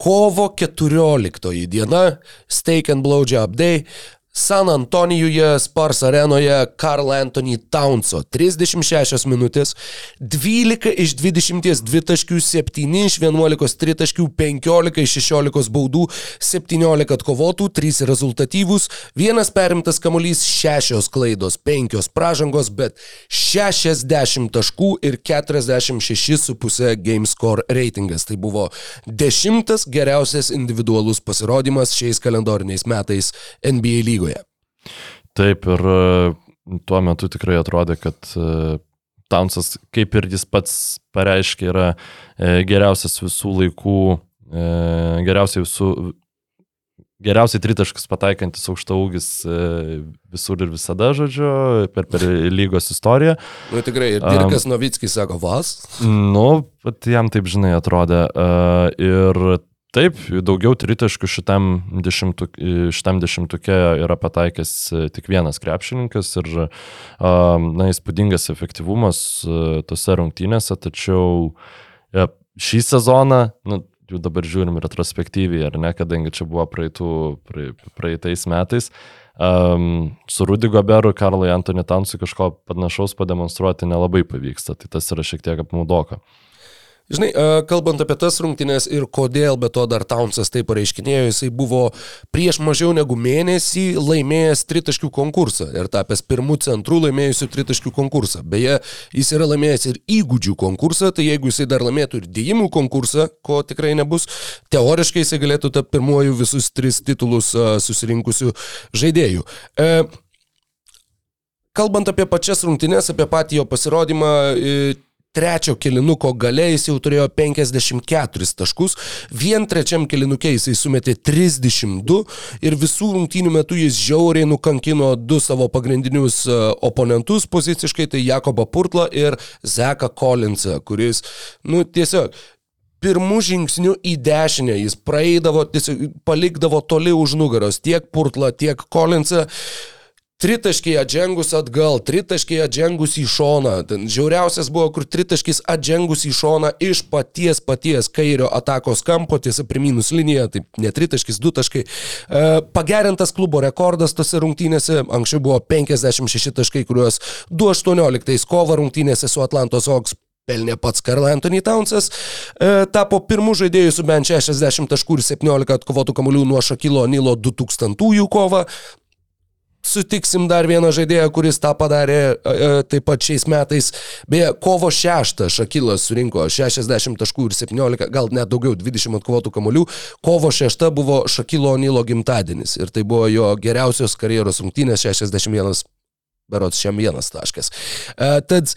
kovo 14 diena, Steak and Blowjob Day, San Antonijuje, Spars arenoje, Karl Anthony Townso 36 minutės, 12 iš 20, 2 taškių, 7 iš 11 tritaškių, 15 iš 16 baudų, 17 atkovotų, 3 rezultatyvūs, vienas perimtas kamuolys, 6 klaidos, 5 pražangos, bet 60 taškų ir 46,5 game score reitingas. Tai buvo dešimtas geriausias individualus pasirodymas šiais kalendoriniais metais NBA lygoje. Taip ir e, tuo metu tikrai atrodė, kad e, Townsas, kaip ir jis pats pareiškė, yra e, geriausias visų laikų, geriausiai visų, geriausiai tritaškus pataikantis aukšta ūgis visur ir visada, žodžiu, per, per lygos istoriją. Nu tikrai, ir Dirkas um, Novickis sako, vas. Nu, jam taip žinai atrodė. Uh, ir taip, daugiau tritaškių šitam, dešimtuk, šitam dešimtukė yra pataikęs e, tik vienas krepšininkas ir, uh, na, įspūdingas efektyvumas uh, tose rungtynėse, tačiau uh, šį sezoną, nu, jau dabar žiūrim retrospektyviai, ar ne, kadangi čia buvo praeitų, prae, praeitais metais, um, su Rudy Goberu, Karlui Antony Tansui kažko panašaus pademonstruoti nelabai pavyksta, tai tas yra šiek tiek apmaudoka. Žinai, kalbant apie tas rungtynės ir kodėl be to dar Townsas taip pareiškinėjo, jisai buvo prieš mažiau negu mėnesį laimėjęs tritaškių konkursą ir tapęs pirmų centrų laimėjusių tritaškių konkursą. Beje, jis yra laimėjęs ir įgūdžių konkursą, tai jeigu jisai dar laimėtų ir dėjimų konkursą, ko tikrai nebus, teoriškai jisai galėtų tapti pirmuoju visus tris titulus susirinkusių žaidėjų. E, Kalbant apie pačias rungtynės, apie patį jo pasirodymą, trečio kilinuko gale jis jau turėjo 54 taškus, vien trečiam kilinukė jisai sumetė 32 ir visų rungtynių metu jis žiauriai nukankino du savo pagrindinius oponentus poziciškai, tai Jakobą Purtlą ir Zeką Collinsą, kuris, nu tiesiog, pirmų žingsnių į dešinę jis praeidavo, tiesiog palikdavo toli už nugaros tiek Purtlą, tiek Collinsą. Tritaškiai atžengus atgal, tritaškiai atžengus į šoną. Žiauriausias buvo, kur tritaškis atžengus į šoną iš paties paties kairio atakos kampo, tiesa, primynus linija, tai ne tritaškis, du taškai. E, pagerintas klubo rekordas tose rungtynėse, anksčiau buvo 56 taškai, kuriuos 2.18 kovo rungtynėse su Atlantos Hawks pelnė pats Karl Anthony Townsas, e, tapo pirmų žaidėjų su bent 60 taškų ir 17 atkovotų kamuolių nuo Šakilo Nilo 2000-ųjų kovą sutiksim dar vieną žaidėją, kuris tą padarė e, taip pat šiais metais. Beje, kovo 6 Šakilas surinko 60 taškų ir 17, gal net daugiau, 20 atkovotų kamolių. Kovo 6 buvo Šakilo Nilo gimtadienis ir tai buvo jo geriausios karjeros rungtynės 61, berots šiam vienas taškas. E, tad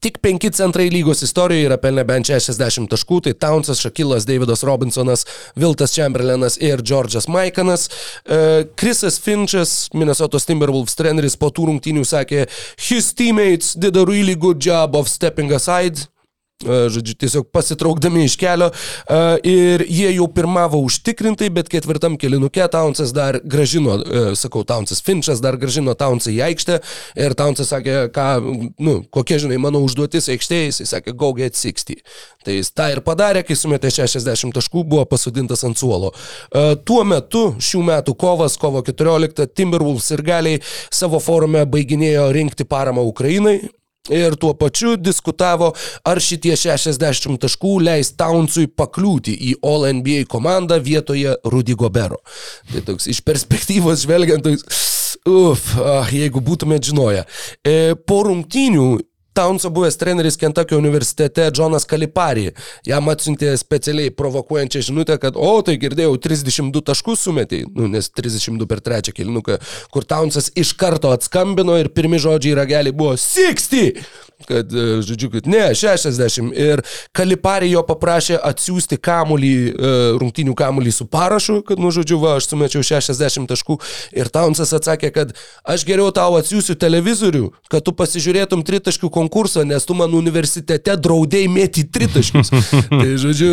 Tik penki centrai lygos istorijoje yra pelnę bent 60 taškų, tai Townsas, Šakilas, Davidas Robinsonas, Viltas Chamberlainas ir Džordžas Maikanas. Krisas Finčas, Minnesotos Timberwolves treneris po tų rungtynių sakė, his teammates did a really good job of stepping aside žodžiu, tiesiog pasitraukdami iš kelio ir jie jau pirmavo užtikrintai, bet ketvirtam kelinuke Townsas dar gražino, sakau, Townsas Finčas dar gražino Townsą į aikštę ir Townsas sakė, ką, nu, kokia, žinai, mano užduotis aikštėje, jis sakė, go get 60. Tai jis tą ir padarė, kai sumetė 60 taškų, buvo pasodintas ant suolo. Tuo metu, šių metų kovas, kovo 14, Timberwolves ir galiai savo forume baiginėjo rinkti paramą Ukrainai, Ir tuo pačiu diskutavo, ar šitie 60 taškų leis Townsui pakliūti į All NBA komandą vietoje Rudy Gobero. Tai toks iš perspektyvos žvelgiant, toks, uf, ah, jeigu būtumėt žinoję. E, po rungtynių Townso buvęs treneris Kentucky universitete Jonas Kalipari jam atsiuntė specialiai provokuojančią žinutę, kad, o, tai girdėjau, 32 taškus sumetė, nu, nes 32 per trečią kilinuką, kur Townsas iš karto atskambino ir pirmi žodžiai ragelį buvo 60! Kad, e, žodžiu, kad ne, 60. Ir Kaliparį jo paprašė atsiųsti kamulį, e, rungtinių kamulį su parašu, kad, nu, žodžiu, va, aš sumečiau 60 taškų. Ir Taunsas atsakė, kad aš geriau tau atsiųsiu televizorių, kad tu pasižiūrėtum tritaškių konkursą, nes tu man universitete draudėjai mėti tritaškius. tai, žodžiu,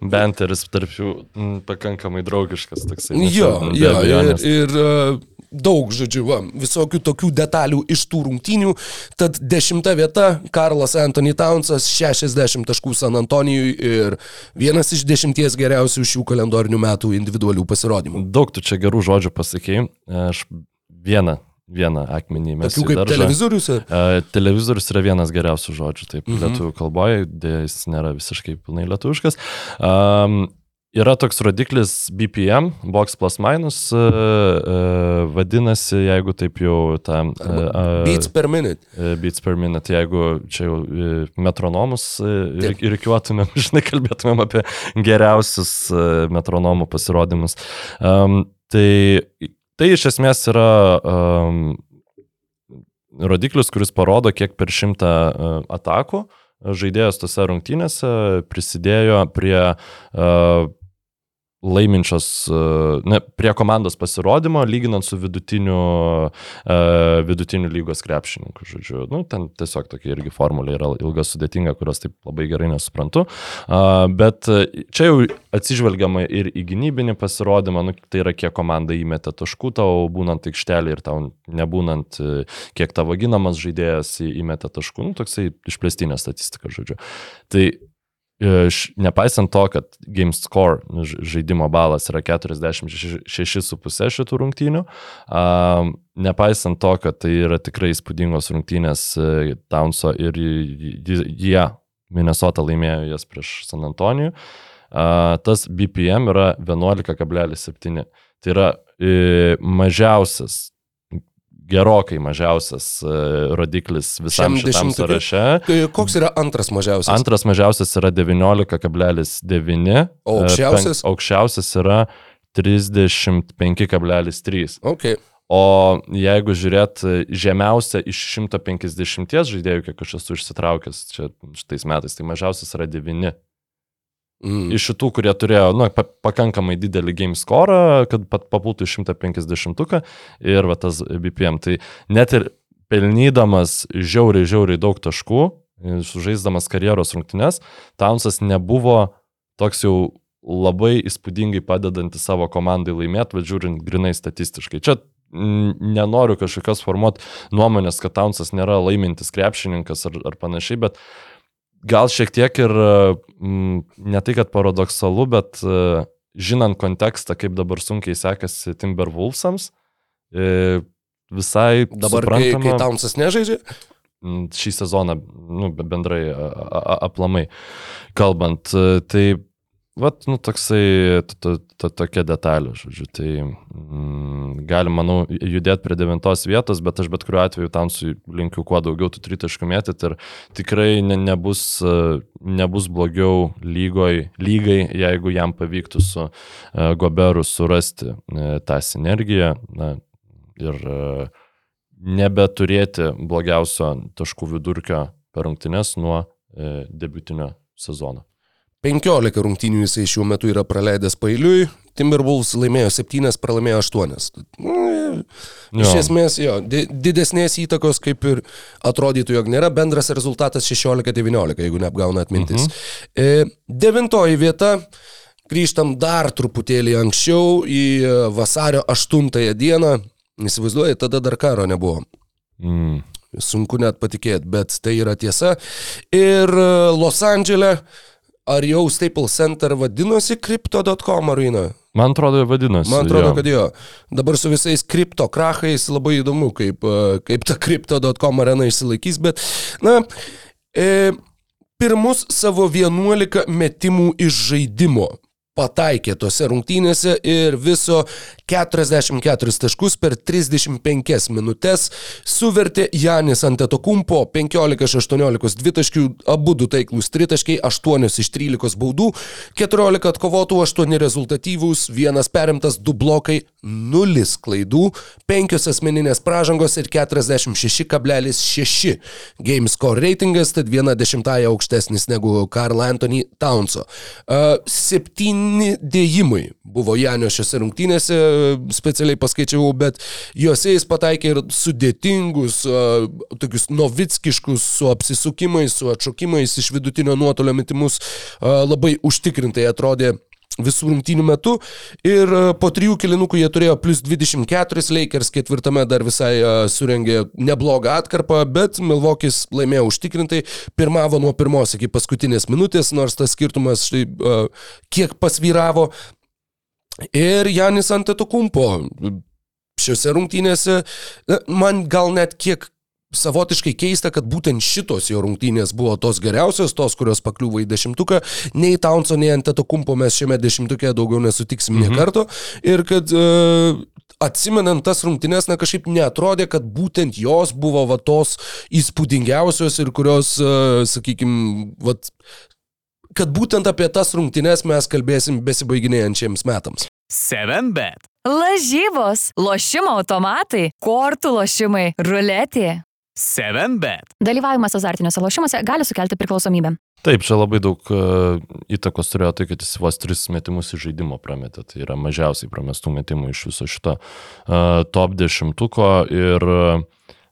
Benteris tarp jų pakankamai draugiškas toksai. Jo, jo, ir, ir e, daug, žodžiu, va, visokių tokių detalių iš tų rungtynių. Tad dešimta vieta - Karlas Anthony Townsas, 60 taškų San Antonijui ir vienas iš dešimties geriausių šių kalendorinių metų individualių pasirodymų. Daug tu čia gerų žodžių pasakėjai. Aš vieną, vieną akmenį mes Tokių kaip televizorius. Uh, televizorius yra vienas geriausių žodžių, taip, mhm. lietuvių kalboje, dėja jis nėra visiškai pilnai lietuviškas. Um, yra toks rodiklis BPM, box plus minus, uh, uh, vadinasi, jeigu taip jau tą... Uh, Beats per minute. beats per minute, jeigu čia jau metronomus Taip. ir reikiuotumėm, žinai, kalbėtumėm apie geriausius metronomų pasirodymus. Um, tai, tai iš esmės yra um, rodiklis, kuris parodo, kiek per šimtą atakų žaidėjas tose rungtynėse prisidėjo prie uh, laiminčios, uh, ne, prie komandos pasirodymo, lyginant su vidutiniu, uh, vidutiniu lygos krepšininku. Žodžiu, nu, ten tiesiog tokia irgi formulė yra ilga sudėtinga, kurios taip labai gerai nesuprantu. Uh, bet čia jau atsižvelgiama ir į gynybinį pasirodymą, nu, tai yra kiek komanda įmetė taškų tau būnant aikštelį ir tau nebūnant, kiek tavo ginamas žaidėjas į- įmetė taškų, nu, toksai išplėstinė statistika, žodžiu. Tai e, nepaisant to, kad game score nu, žaidimo balas yra 46,5 šitų rungtynių, nepaisant to, kad tai yra tikrai įspūdingos rungtynės e, Townso ir jie Minnesota laimėjo jas prieš San Antonijų, tas BPM yra 11,7. Tai yra e, mažiausias gerokai mažiausias e, rodiklis visam Šiam šitam sąraše. Koks yra antras mažiausias? Antras mažiausias yra 19,9. O aukščiausias? E, penk- Aukščiausias yra 35,3. Okay. O jeigu žiūrėt e, žemiausia iš 150 žaidėjų, kiek aš esu išsitraukęs čia šitais metais, tai mažiausias yra 9. Mm. Iš šitų, kurie turėjo nu, pa pakankamai didelį game score, kad pat papultų į 150 ir va, tas BPM. Tai net ir pelnydamas žiauriai, žiauriai daug taškų, sužaisdamas karjeros rungtynes, Townsas nebuvo toks jau labai įspūdingai padedantis savo komandai laimėti, va žiūrint grinai statistiškai. Čia nenoriu kažkokios formuoti nuomonės, kad Townsas nėra laimintis krepšininkas ar, ar panašiai, bet gal šiek tiek ir mm, ne tai, kad paradoksalu, bet e, žinant kontekstą, kaip dabar sunkiai sekasi Timberwolvesams, e, visai Dabar, kai, suprantama, kai Townsas nežaidžia, mm, šį sezoną, nu, be- bendrai a- a- aplamai kalbant, e, tai Vat, nu, toksai, to, to, to, tokia detalė, žodžiu, tai mm, galim, manau, judėti prie devintos vietos, bet aš bet kuriuo atveju tam su linkiu kuo daugiau tų tritaškų mėtyti ir tikrai ne, nebus, nebus blogiau lygoj, lygai, jeigu jam pavyktų su uh, Goberu surasti uh, tą sinergiją na, ir uh, nebeturėti blogiausio taškų vidurkio per rungtynes nuo uh, debutinio sezono. 15 rungtynių jisai šiuo metu yra praleidęs pailiui, Timberwolves laimėjo 7, pralaimėjo 8. Nu, iš esmės, jo, di didesnės įtakos kaip ir atrodytų, jog nėra, bendras rezultatas 16-19, jeigu neapgauna atmintis. Mhm. E, devintoji vieta, grįžtam dar truputėlį anksčiau į e, vasario 8 dieną, įsivaizduoji, tada dar karo nebuvo. Mm. Sunku net patikėti, bet tai yra tiesa. Ir e, Los Andželė, ar jau Staples Center vadinosi Crypto.com arena? Man atrodo, vadinosi. Man atrodo, jo. kad jo. Dabar su visais kripto krachais labai įdomu, kaip, e, kaip ta Crypto.com arena išsilaikys, bet, na, e, pirmus savo 11 metimų iš žaidimo pataikė tose rungtynėse ir viso 44 taškus per 35 minutės suvertė Janis Antetokumpo 15 iš 18 dvitaškių, abu du taiklus tritaškiai, 8 iš 13 baudų, 14 atkovotų, 8 rezultatyvūs, vienas perimtas, 2 blokai, nulis klaidų, penkios asmeninės pražangos ir 46,6 game score reitingas, tad viena dešimtąją aukštesnis negu Karl Anthony Townso. Uh, septyni dėjimai buvo Janio šiose rungtynėse, specialiai paskaičiavau, bet juose jis pataikė ir sudėtingus, tokius novickiškus su apsisukimais, su atšokimais iš vidutinio nuotolio metimus, labai užtikrintai atrodė visų rungtynių metu ir e, po trijų kilinukų jie turėjo plus 24, Lakers ketvirtame dar visai uh, surengė neblogą atkarpą, bet Milvokis laimėjo užtikrintai, pirmavo nuo pirmos iki paskutinės minutės, nors tas skirtumas štai uh, kiek pasvyravo. Ir Janis Antetokumpo šiuose rungtynėse, man gal net kiek savotiškai keista, kad būtent šitos jo rungtynės buvo tos geriausios, tos, kurios pakliuvo į dešimtuką. Nei Townso, nei Antetokumpo mes šiame dešimtuke daugiau nesutiksim mhm. nie karto. Ir kad uh, atsimenant tas rungtynės, na kažkaip netrodė, kad būtent jos buvo va tos įspūdingiausios ir kurios, uh, sakykime, va, kad būtent apie tas rungtynės mes kalbėsim besibaiginėjančiams metams. 7bet. Lažybos, lošimo automatai, kortų lošimai, ruletė. 7bet. Dalyvavimas azartiniuose lošimuose gali sukelti priklausomybę. Taip, čia labai daug uh, įtakos turėjo tai, kad jis vos tris metimus iš žaidimo prametė. Tai yra mažiausiai pramestų metimų iš viso šito uh, top dešimtuko. Ir uh,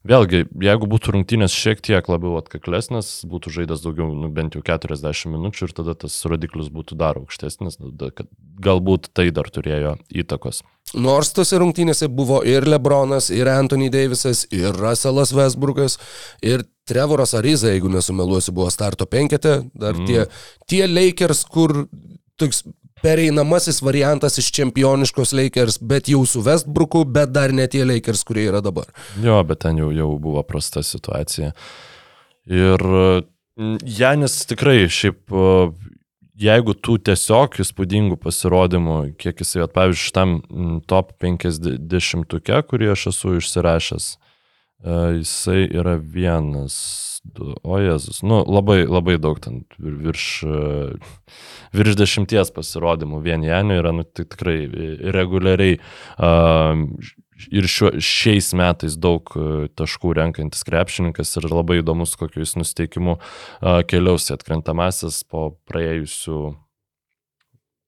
vėlgi, jeigu būtų rungtynės šiek tiek labiau atkaklesnės, būtų žaidęs daugiau, nu, bent jau 40 minučių ir tada tas rodiklis būtų dar aukštesnis, kad galbūt tai dar turėjo įtakos. Nors tose rungtynėse buvo ir Lebronas, ir Anthony Davisas, ir Russellas Westbrookas, ir Trevoras Ariza, jeigu nesumeluosiu, buvo starto penkete, dar mm. tie, tie Lakers, kur toks pereinamasis variantas iš čempioniškos Lakers, bet jau su Westbrooku, bet dar ne tie Lakers, kurie yra dabar. Jo, bet ten jau, jau buvo prasta situacija. Ir Janis tikrai šiaip jeigu tų tiesiog įspūdingų pasirodymų, kiek jisai, at, pavyzdžiui, šitam top 50-uke, kurį aš esu išsirašęs, e, jisai yra vienas, du, o Jėzus, nu, labai, labai daug ten virš, e, virš dešimties pasirodymų vien Janio yra, nu, tikrai reguliariai uh, ir šiuo, šiais metais daug e, taškų renkantis krepšininkas ir labai įdomus, kokiu jis nusteikimu keliaus į atkrentamasis po praėjusių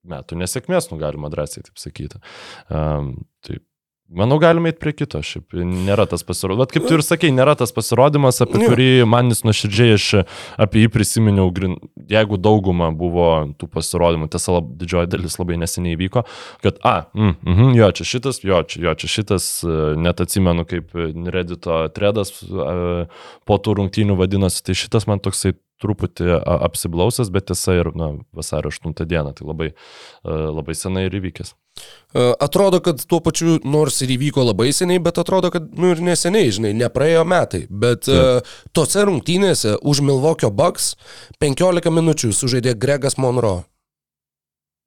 metų nesėkmės, nu galima drąsiai taip sakyti. Um, taip, Manau, galime eiti prie kito. Šiaip nėra tas pasirodymas. Kaip tu ir sakei, nėra tas pasirodymas, apie kurį man jis nuoširdžiai aš apie jį prisiminiau, jeigu dauguma buvo tų pasirodymų, tiesa, didžioji dalis labai neseniai vyko, kad, a, mm, mm, jo, čia šitas, jo, čia, jo, čia šitas, net atsimenu, kaip Reddito tredas po tų rungtynių vadinosi, tai šitas man toksai truputį apsiblausęs, bet tiesa ir na, vasario 8 dieną, tai labai, labai senai ir įvykęs. Atrodo, kad tuo pačiu, nors ir įvyko labai seniai, bet atrodo, kad, nu ir neseniai, žinai, nepraėjo metai. Bet uh, tose rungtynėse už Milvokio Bucks 15 minučių sužaidė Gregas Monroe.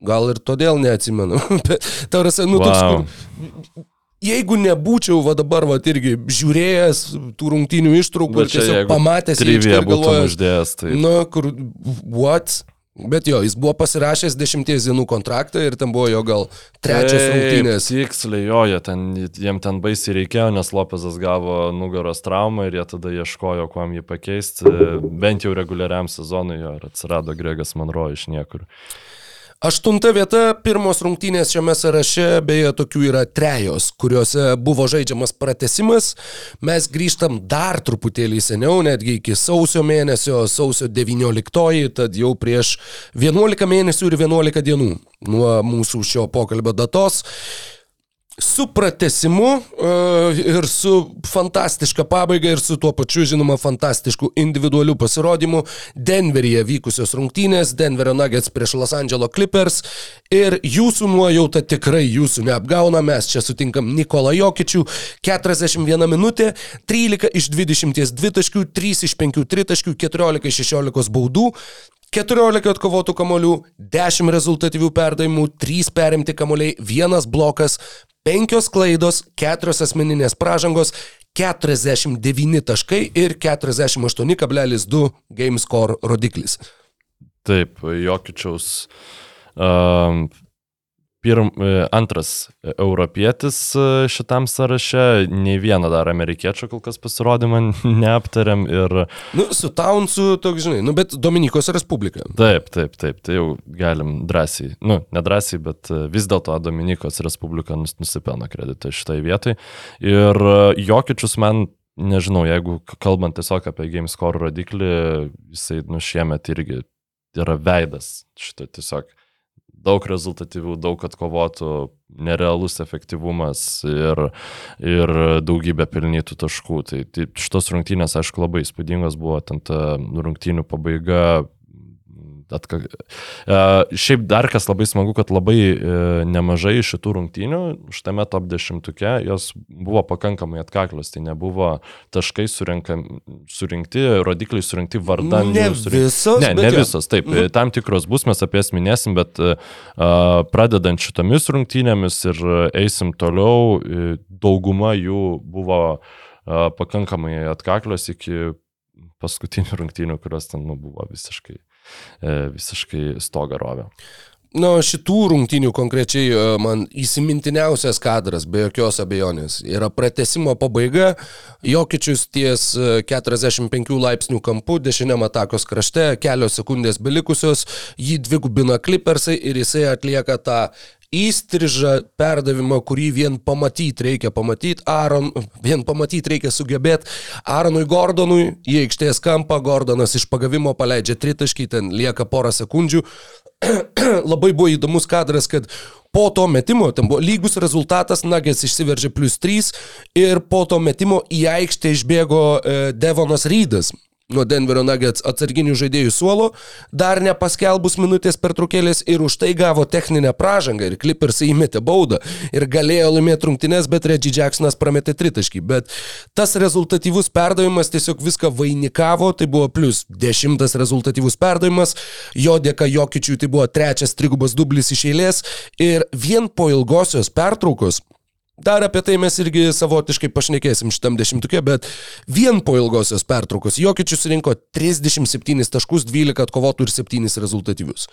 Gal ir todėl neatsimenu. Tarasi, nu wow. toks, kur jeigu nebūčiau va dabar va irgi žiūrėjęs tų rungtynių ištraukų ir tiesiog pamatęs į ir galvojęs, tai... nu, kur, what? Bet jo, jis buvo pasirašęs dešimties dienų kontraktą ir ten buvo jo gal trečios Taip, rungtynės. Tiksliai, jo, jie ten, jiem ten baisiai reikėjo, nes Lopezas gavo nugaros traumą ir jie tada ieškojo, kuom jį pakeisti. Bent jau reguliariam sezonui jo ir atsirado Gregas Monroe iš niekur. Aštunta vieta, pirmos rungtynės šiame sąraše, beje, tokių yra trejos, kuriuose buvo žaidžiamas pratesimas. Mes grįžtam dar truputėlį seniau, netgi iki sausio mėnesio, sausio 19, tad jau prieš 11 mėnesių ir 11 dienų nuo mūsų šio pokalbio datos su pratesimu uh, ir su fantastiška pabaiga ir su tuo pačiu, žinoma, fantastišku individualiu pasirodymu Denveryje vykusios rungtynės, Denverio Nuggets prieš Los Angeles Clippers. Ir jūsų nuojauta tikrai jūsų neapgauna, mes čia sutinkam Nikolą Jokičių, 41 minutė, 13 iš 22 taškių, 3 iš 5 tritaškių, 14 iš 16 baudų, 14 atkovotų kamolių, 10 rezultatyvių perdavimų, 3 perimti kamoliai, 1 blokas, 5 klaidos, 4 asmeninės pražangos, 49 taškai ir 48,2 game score rodiklis. Taip, Jokičiaus um, pirm, e, antras europietis e, šitam sąraše, nei vieną dar amerikiečio kol kas pasirodymą neaptarėm ir Nu, su Townsu, toks, žinai, nu, bet Dominikos Respublika. taip, taip, taip, tai jau galim drąsiai, nu, nedrąsiai, bet e, vis dėlto Dominikos Respublika nus, nusipelno kreditą šitai vietai. Ir Jokičius man, nežinau, jeigu kalbant tiesiog apie GameScore rodiklį, jisai nu šiemet irgi yra veidas šito tiesiog daug rezultatyvių, daug atkovotų, nerealus efektyvumas ir, ir daugybė pelnytų taškų. Tai, tai šitos rungtynės, aišku, labai įspūdingos buvo, ten ta rungtynių pabaiga. Atka... E, šiaip dar kas labai smagu, kad labai e, nemažai šitų rungtynių, šitame top dešimtuke, jos buvo pakankamai atkaklios, tai nebuvo taškai surinkti, rodikliai surinkti vardan Ne surinkti. visos, Ne, ne visos, taip, Mhm. tam tikros bus, mes apie jas minėsim, bet uh, pradedant šitomis rungtynėmis ir eisim toliau, dauguma jų buvo uh, pakankamai atkaklios iki paskutinių rungtynių, kurios ten nu, buvo visiškai, e, visiškai stogarovė. Nu, šitų rungtynių konkrečiai e, man įsimintiniausias kadras, be jokios abejonės, yra pratesimo pabaiga, Jokičius ties e, 45 laipsnių kampu, dešiniam atakos krašte, kelios sekundės belikusios, jį dvigubina klipersai ir jisai atlieka tą įstrižą perdavimą, kurį vien pamatyti reikia. Pamatyti, Aaron, vien pamatyti reikia sugebėti, Aaronui Gordonui į aikštės kampą, Gordonas iš pagavimo paleidžia tritaškį, ten lieka porą sekundžių, labai buvo įdomus kadras, kad po to metimo, ten buvo lygus rezultatas, Nuggets išsiveržė plus 3 ir po to metimo į aikštę išbėgo e, Devonas Rydas. Nuo Denverio Nuggets atsarginių žaidėjų suolo, dar nepaskelbus minutės pertraukėlės ir už tai gavo techninę pražangą ir Clippers įmetė baudą ir galėjo laimėti rungtynes, bet Reggie Jacksonas prametė tritaškį. Bet tas rezultatyvus perdavimas tiesiog viską vainikavo, tai buvo plus dešimtas rezultatyvus perdavimas, jo dėka Jokičiui tai buvo trečias trigubas dublis iš eilės ir vien po ilgosios pertraukos Dar apie tai mes irgi savotiškai pašnekėsim šitam dešimtukė, bet vien po ilgosios pertraukos Jokičius rinko 37 taškus, 12 atkovotų ir 7 rezultatyvius.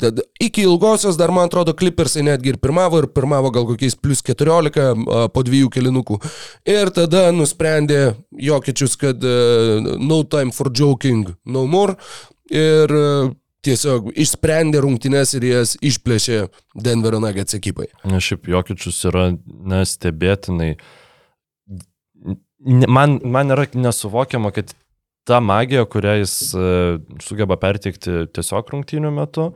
Tad iki ilgosios dar, man atrodo, Clippersai netgi ir pirmavo, ir pirmavo gal kokiais plus 14 a, po dviejų kelinukų. Ir tada nusprendė Jokičius, kad uh, no time for joking, no more. Ir uh, tiesiog išsprendė rungtynes ir jas išplėšė Denverio Nuggets ekipai. Na, šiaip Jokičius yra nestebėtinai. Man, man yra nesuvokiama, kad ta magija, kurią jis e, sugeba perteikti tiesiog rungtynių metu,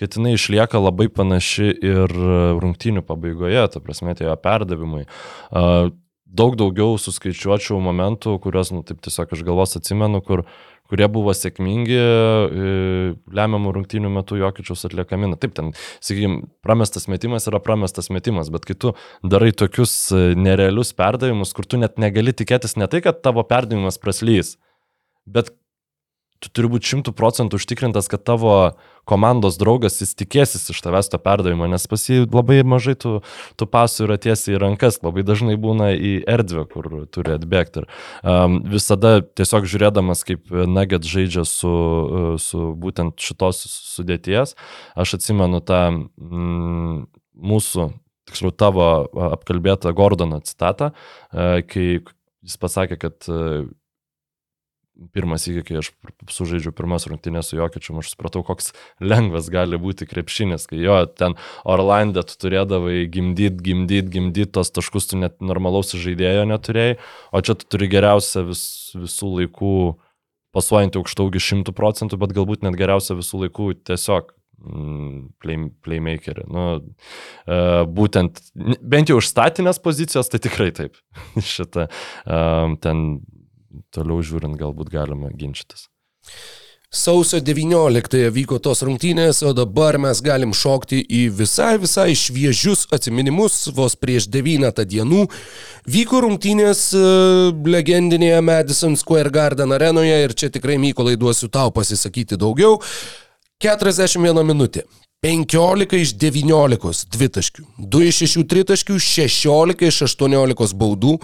kad jinai išlieka labai panaši ir rungtynių pabaigoje, ta prasme, tie jo perdavimai. A, Daug daugiau suskaičiuočiau momentų, kuriuos, nu, taip tiesiog iš galvos atsimenu, kur, kurie buvo sėkmingi e, lemiamų rungtynių metu Jokičiaus atliekami. Na, taip, ten, sakykime, pramestas metimas yra pramestas metimas, bet kai tu darai tokius e, nerealius perdavimus, kur tu net negali tikėtis ne tai, kad tavo perdavimas praslys, bet tu turi būti šimtų procentų užtikrintas, kad tavo komandos draugas jis tikėsis iš tavęs to perdavimo, nes pas jį labai mažai tų, tų pasų yra tiesiai į rankas, labai dažnai būna į erdvę, kur turi atbėgti. Ir um, visada tiesiog žiūrėdamas, kaip Nugget žaidžia su, su būtent šitos sudėties, aš atsimenu tą mm, mūsų, tiksliau tavo apkalbėtą Gordono citatą, uh, kai jis pasakė, kad pirmas įvykis, kai aš sužaidžiau pirmas rungtynės su Jokičiu, aš supratau, koks lengvas gali būti krepšinis, kai jo ten Orlandė tu turėdavai gimdyti, gimdyti, gimdyti tos taškus, tu net normalaus žaidėjo neturėjai, o čia tu turi geriausią vis, visų laikų pasuojantį aukštaugį šimtų procentų, bet galbūt net geriausią visų laikų tiesiog mm, play, playmakerį. Nu, e, būtent, bent jau už statinės pozicijos, tai tikrai taip. Šitą e, ten toliau žiūrint galbūt galima ginčytis. Sausio 19 vyko tos rungtynės, o dabar mes galim šokti į visai, visai šviežius atminimus. Vos prieš 9 dienų vyko rungtynės e, legendinėje Madison Square Garden arenoje ir čia tikrai Mykolai duosiu tau pasisakyti daugiau. 41 minutė. 15 iš 19 dvitaškių, 2 iš 6 tritaškių, 16 iš 18 baudų,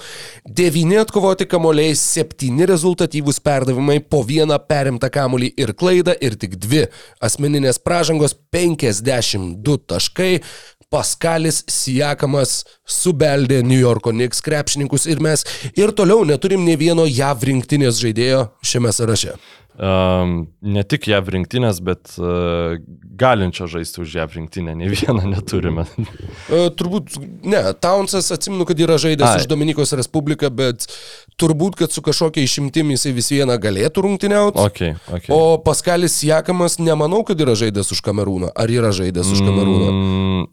9 atkovoti kamoliai, 7 rezultatyvūs perdavimai, po vieną perimtą kamolį ir klaidą ir tik 2 asmeninės pražangos, 52 taškai. Paskalis Sijakamas subeldė New Yorko Knicks krepšininkus ir mes ir toliau neturim nei vieno JAV rinktinės žaidėjo šiame sąraše. Ne tik JAV rinktinės, bet uh, galinčio žaisti už JAV rinktinę, ne vieną neturime. E, turbūt, ne, Townsas atsimenu, kad yra žaidęs Ai. už Dominikos Respubliką, bet turbūt, kad su kažkokia išimtimi jisai vis vieną galėtų rungtyniauti. Okay, okay. O Paskalis Jakamas nemanau, kad yra žaidęs už Kamerūną. Ar yra žaidęs už Kamerūną? Mm,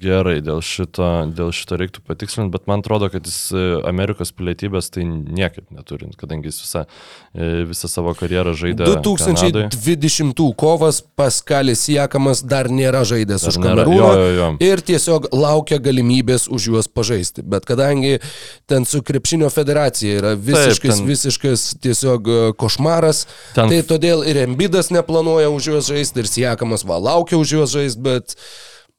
gerai, dėl šito, dėl šito reiktų patikslinti, bet man atrodo, kad jis e, Amerikos pilietybės tai niekaip neturint, kadangi jis visą, e, visą savo karjerą žaidė. Kanadoj. 2020 kovas Paskalis Jakamas dar nėra žaidęs Dar už Kamerūną. Ir tiesiog laukia galimybės už juos pažaisti. Bet kadangi ten su krepšinio federacija yra visiškas, ten- visiškas tiesiog e, košmaras, Ten- tai todėl ir Embidas neplanuoja už juos žaisti, ir Sijakamas va laukia už juos žaisti, bet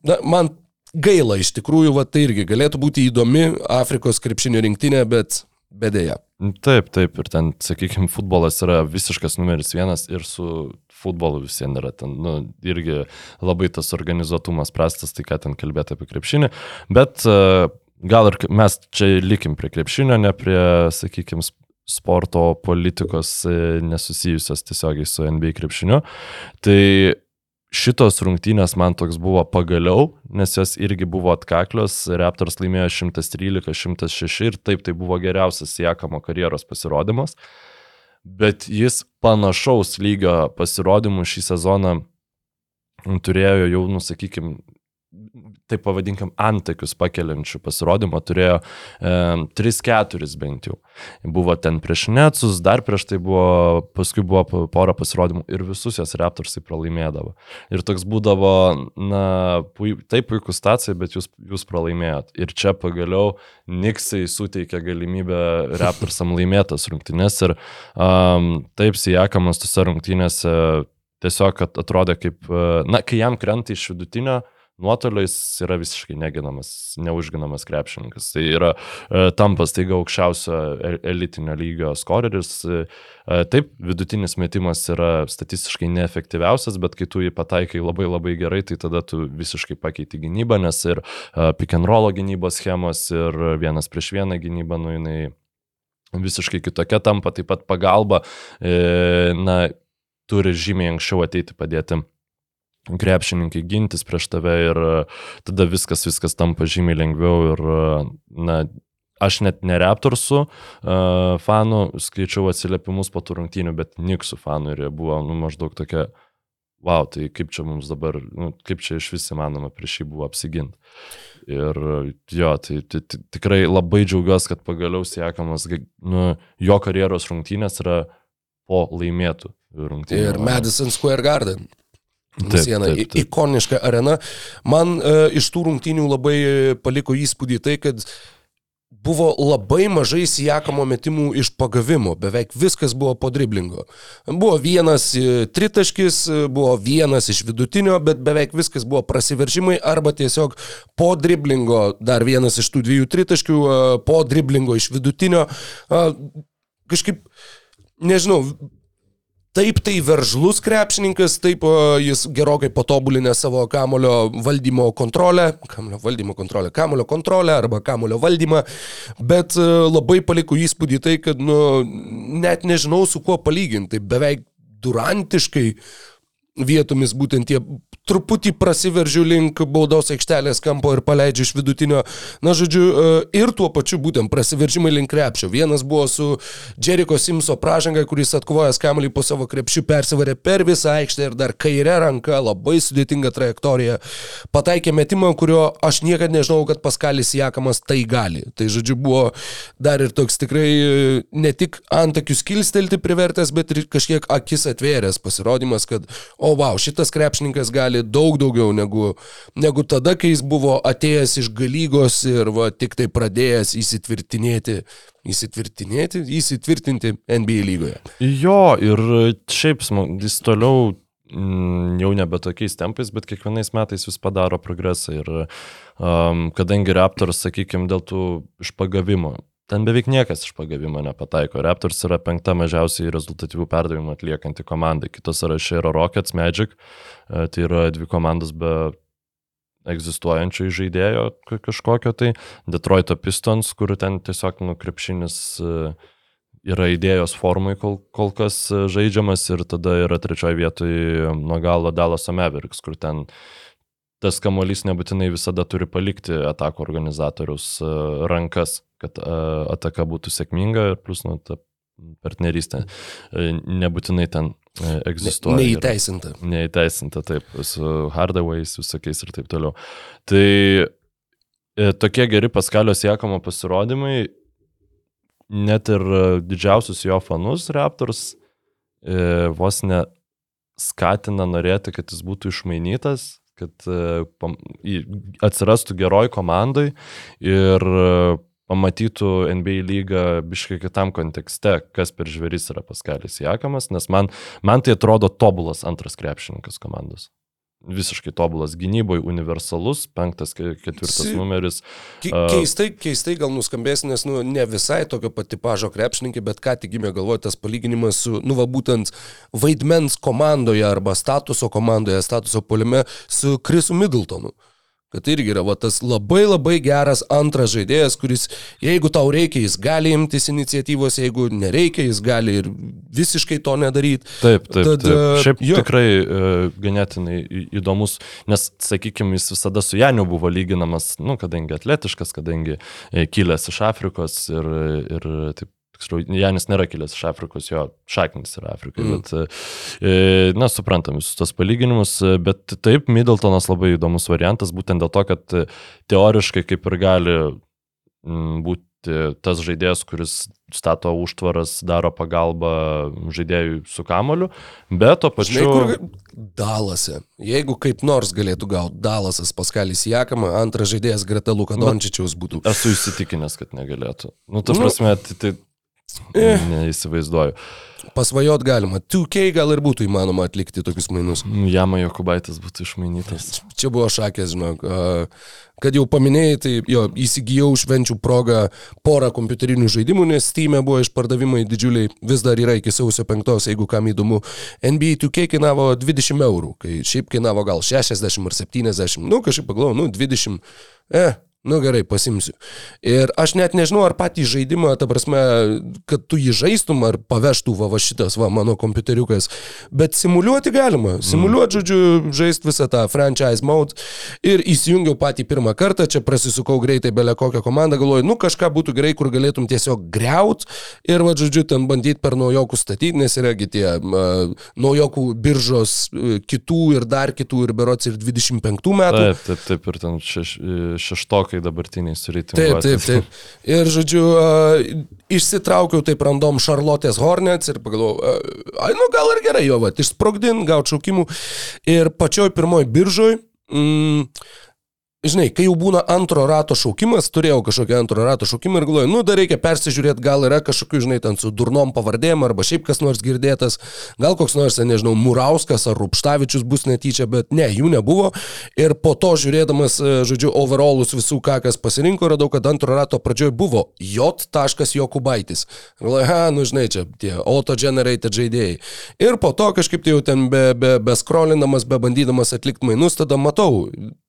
na, man gaila iš tikrųjų, va tai irgi galėtų būti įdomi Afrikos krepšinio rinktinė, bet bedėja. Taip, taip, ir ten, sakykime, futbolas yra visiškas numeris vienas ir su futbolu visiems yra ten, nu, irgi labai tas organizuotumas prastas, tai ką ten kalbėti apie krepšinį, bet uh, gal ir mes čia likim prie krepšinio, ne prie, sakykime, sporto politikos e, nesusijusios tiesiogiai su NBA krepšiniu. Tai šitos rungtynės man toks buvo pagaliau, nes jos irgi buvo atkaklios. Raptors laimėjo 113-106 ir taip tai buvo geriausias Jakamo karjeros pasirodymas. Bet jis panašaus lygio pasirodymų šį sezoną turėjo jau, nusakykime, taip pavadinkim, antakius pakeliančių pasirodymą, turėjo e, 3-4 bent jau. Buvo ten prieš Netsus, dar prieš tai buvo, paskui buvo pora pasirodymų ir visus jos Raptorsai pralaimėdavo. Ir toks būdavo, na, pui, taip puikus stacija, bet jūs, jūs pralaimėjot. Ir čia pagaliau Niksai suteikė galimybę Raptorsam laimėtas rungtynės ir um, taip Sijakamas tose rungtynėse tiesiog at- atrodė kaip, e, na, kai jam krenta iš vidutinio, nuotolio jis yra visiškai neginamas, neužginamas krepšininkas. Tai yra e, tampas taiga aukščiausio e- elitinio lygio skoreris. E, Taip, vidutinis metimas yra statistiškai neefektyviausias, bet kai tu jį pataikai labai labai gerai, tai tada tu visiškai pakeiti gynybą, nes ir pick and roll gynybos schemos ir vienas prieš vieną gynybą, nu jinai visiškai kitokia tampa, taip pat pagalba, na, turi žymiai anksčiau ateiti padėti krepšininkai gintis prieš tave ir e, tada viskas, viskas tampa žymiai lengviau ir, e, na, aš net ne Raptorsų uh, fanų skaičiau atsiliepimus po tų rungtynių, bet Niksų fanų ir jie buvo, nu, maždaug tokia, wow, tai kaip čia mums dabar, nu, kaip čia iš vis įmanoma prieš jį buvo apsiginti. Ir jo, tai, tai, tai tikrai labai džiaugiuosi, kad pagaliau siekamas, nu, jo karjeros rungtynės yra po laimėtų rungtynių. Ir Madison Square Garden. Taip, Vis viena taip, taip. ikoniška arena. Man e, iš tų rungtynių labai paliko įspūdį tai, kad buvo labai mažai sijakamo metimų iš pagavimo, beveik viskas buvo po driblingo. Buvo vienas e, tritaškis, e, buvo vienas iš vidutinio, bet beveik viskas buvo prasiveržimai arba tiesiog po driblingo, dar vienas iš tų dviejų tritaškių, e, po driblingo iš vidutinio. E, Kažkaip, nežinau, Taip tai veržlus krepšininkas, taip jis gerokai patobulinę savo kamulio valdymo kontrolę, kamulio valdymo kontrolę, kamulio kontrolę arba kamulio valdymą, bet a, labai paliko įspūdį tai, kad nu, net nežinau su kuo palyginti, beveik durantiškai vietomis būtent tie truputį prasiveržiu link baudos aikštelės kampo ir paleidžiu iš vidutinio. Na, žodžiu, e, ir tuo pačiu būtent prasiveržimai link krepšio. Vienas buvo su Jericho Simso pražanga, kuris atkovojęs kamuolį po savo krepšių, persivarė per visą aikštę ir dar kairė ranka, labai sudėtinga trajektorija. Pataikė metimą, kurio aš niekada nežinau, kad Paskalis Jakamas tai gali. Tai, žodžiu, buvo dar ir toks tikrai e, ne tik antakius kilstelti privertęs, bet ir kažkiek akis atvėręs pasirodymas, kad, o wow, šitas krepšininkas gali daug daugiau negu, negu tada, kai jis buvo atėjęs iš galygos ir va, tik tai pradėjęs įsitvirtinėti, įsitvirtinėti, įsitvirtinti NBA lygoje. Jo, ir šiaip jis toliau mm, jau nebe tokiais tempais, bet kiekvienais metais vis padaro progresą. Ir um, kadangi Raptors, sakykime, dėl tų išpagavimų, ten beveik niekas iš pagavimo nepataiko. Raptors yra penkta mažiausiai rezultatyvių perdavimų atliekanti komanda. Kitos sąraše yra Rockets, Magic, e, tai yra dvi komandos be egzistuojančio žaidėjo ka- kažkokio tai, Detroito Pistons, kur ten tiesiog nukrepšinis yra idėjos formai kol, kol kas e, žaidžiamas ir tada yra trečioje vietoje nuo galo Dallas Mavericks, kur ten tas kamuolys nebūtinai visada turi palikti atako organizatorius e, rankas, kad e, ataka būtų sėkminga ir plus nu, ta partnerystė e, nebūtinai ten e, egzistuoja. Ir- Neįteisinta. Neįteisinta, taip, su Hardaway's visokiais ir taip toliau. Tai tokie geri Paskalio siekamo pasirodymai, net ir didžiausius jo fanus Raptors vos ne skatina norėti, kad jis būtų išmainytas, kad atsirastų geroj komandai ir pamatytų NBA lygą biškai kitam kontekste, kas per žvėris yra Paskalis Jakamas, nes man, man tai atrodo tobulas antras krepšininkas komandos. Visiškai tobulas gynyboje, universalus, penktas, ke- ketvirtas numeris. Keistai, keistai gal nuskambės, nes nu, ne visai tokio pat tipažo krepšininkai, bet ką tik gimė galvoje tas palyginimas su, nu, va būtent vaidmens komandoje arba statuso komandoje, statuso polime su Krisu Middletonu. Kad tai irgi yra va, tas labai labai geras antras žaidėjas, kuris, jeigu tau reikia, jis gali imtis iniciatyvos, jeigu nereikia, jis gali ir visiškai to nedaryti. Taip, taip, Tad, taip. e, Šiaip jo. tikrai e, ganėtinai įdomus, nes, sakykime, jis visada su Janiu buvo lyginamas, nu, kadangi atletiškas, kadangi e, kilęs iš Afrikos ir, ir taip. Tiksliau, Janis nėra kilęs iš Afrikos, jo šaknis yra Afrikai, Mm. bet, e, na, suprantam visus tos palyginimus, e, bet taip, Middletonas labai įdomus variantas, būtent dėl to, kad teoriškai kaip ir gali mm, būti tas žaidėjas, kuris stato užtvaras, daro pagalbą žaidėjui su kamoliu, bet to Žinai, pačiu... kur Dalase. Jeigu kaip nors galėtų gauti Dalasas Paskalis Jakama, antras žaidėjas greta Luka Bet- Dončičiaus būtų. Esu įsitikinęs, kad negalėtų. Nu, ta Nu, prasme, tai, tai eh. Neįsivaizduoju. Pasvajot galima. 2K gal ir būtų įmanoma atlikti tokius mainus. Jama Jokubaitis būtų išmainytas. Čia buvo šakės, žinok. Kad jau paminėjai, tai jo, įsigijau švenčių progą porą kompiuterinių žaidimų, nes Steam'e buvo išpardavimai didžiuliai, vis dar yra iki sausio 5, jeigu kam įdomu. NBA 2K kainavo 20 eurų, kai šiaip kainavo gal 60 ar 70, nu kažkaip pagalvojau, nu 20, e, Nu gerai, pasimsiu. Ir aš net nežinau, ar patį žaidimą, ta prasme, kad tu jį žaistum, ar pavežtų va, va šitas, va, mano kompiuteriukas. Bet simuliuoti galima. Simuliuoti, žodžiu, žaisti visą tą franchise mode. Ir įsijungiau patį pirmą kartą, čia prasisukau greitai belė kokią komandą, galvoju, nu kažką būtų gerai, kur galėtum tiesiog greut ir, va, žodžiu, ten bandyti per naujokų statyti, nes yragi tie uh, naujokų biržos uh, kitų ir dar kitų ir berots ir 25 metų. Taip, taip, taip, ir ten šeš, šeštokai dabartiniai Taip, sureitinguoti. taip, taip. Ir, žodžiu, išsitraukiau taip random Charlotte's Hornets ir pagalvojau, ai, nu gal ir gerai jo, va, išsprogdin, gauti šaukimų. Ir pačioj pirmoj biržoj, mm, žinai, kai jau būna antro rato šaukimas, turėjau kažkokį antro rato šaukimą ir galvoju, nu, dar reikia persižiūrėti, gal yra kažkokių, žinai, ten su durnom pavardėm arba šiaip kas nors girdėtas, gal koks nors, nežinau, Murauskas ar Rupštavičius bus netyčia, bet ne, jų nebuvo. Ir po to žiūrėdamas, e, žodžiu, overallus visų, ką kas pasirinko, radau, kad antro rato pradžioje buvo J. Jokubaitis. Galvoju, ha, nu, žinai, čia tie auto-generated žaidėjai. Ir po to kažkaip tai jau ten be, be, be scrollinamas, be bandydamas atlikti mainus, tada matau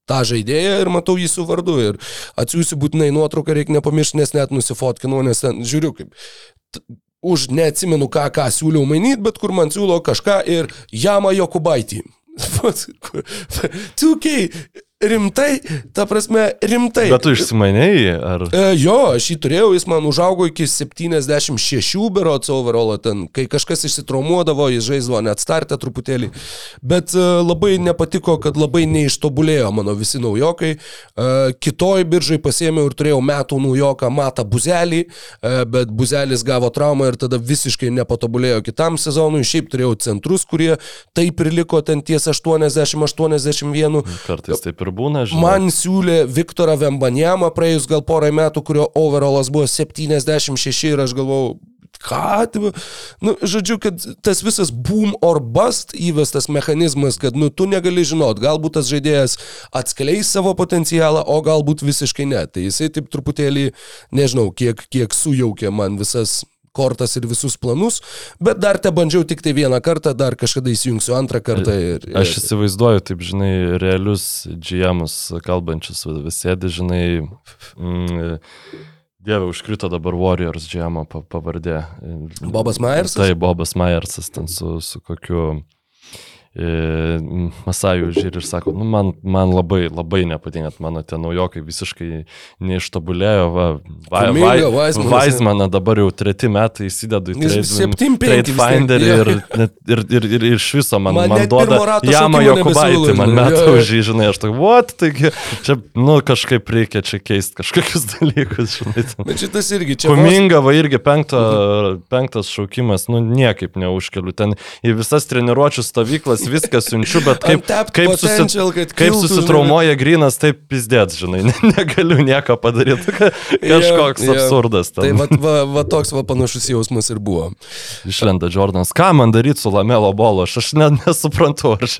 tą žaidėją ir matau jį su vardu. Ir atsiųsiu būtinai nuotrauką, reikia nepamiršti, nes net nusifotkinau, nes ten žiūriu kaip. Už neatsimenu, ką, ką siūliau mainyti, bet kur man siūlo kažką ir Jama Jokubaitį. 2K, rimtai, ta prasme, rimtai. Bet tu išsimanėjai, ar... E, jo, aš jį turėjau, jis man užaugo iki 76 berots overall, ten, kai kažkas išsitraumuodavo, jis žaisdavo net startę truputėlį, bet e, labai nepatiko, kad labai neištobulėjo mano visi naujokai. E, kitoj biržai pasėmiau ir turėjau metų naujoką Matą Buzelį, e, bet Buzelis gavo traumą ir tada visiškai nepatobulėjo kitam sezonui. Šiaip turėjau centrus, kurie taip ir liko ten ties 80-81. Kartais taip ir būna, žinai. Man siūlė Viktorą Vembanjamą praėjus gal porą metų, kurio overallas buvo 76 ir aš galvojau, ką, nu, žodžiu, kad tas visas boom or bust įvestas mechanizmas, kad, nu, tu negali žinot, galbūt tas žaidėjas atskleis savo potencialą, o galbūt visiškai ne. Tai jisai taip truputėlį, nežinau, kiek, kiek sujaukė man visas kortas ir visus planus, bet dar te bandžiau tik tai vieną kartą, dar kažkada įsijungsiu antrą kartą. Ir, ir... Aš įsivaizduoju, taip, žinai, realius GM'us kalbančius, sėdi, žinai, mm, Dieve, užkrito dabar Warriors GM pavardė. Bobas Myersas? Tai Bobas Myersas ten su, su kokiu Masajų žiūri ir sako, nu, man, man labai, labai nepatinka, mano tie naujokai visiškai neištobulėjo. Va, va, va. Vaismaną dabar jau treti metai įsidedu į Jis Trade, 7-5 trade vis tiek, Finderį jo. ir, ir, ir, ir, iš viso man, Man man, duoda šaukimo Jokubaitį, man žinai, meta jo, jo. už jį, žinai, aš toks, what, taigi čia, nu, kažkaip reikia čia keisti kažkokius dalykus, žinai. Bet šitas irgi čia... vos- Kuminga, va irgi penkto, penktas šaukimas, nu niekaip neužkeliu. Ten į visas treniruočio stovyklas viską siunčiu, bet kaip, kaip, potential, kad kaip kiltų, susitraumuoja grinas, taip pizdėt, žinai, ne, negaliu nieko padaryti. Kažkoks Jo, jo. absurdas. Tai Ten. va, va, va toks va panašus jausmas ir buvo. Išlenda Jordanas, ką man daryti su Lamelo bolo, aš, aš net nesuprantu. Aš...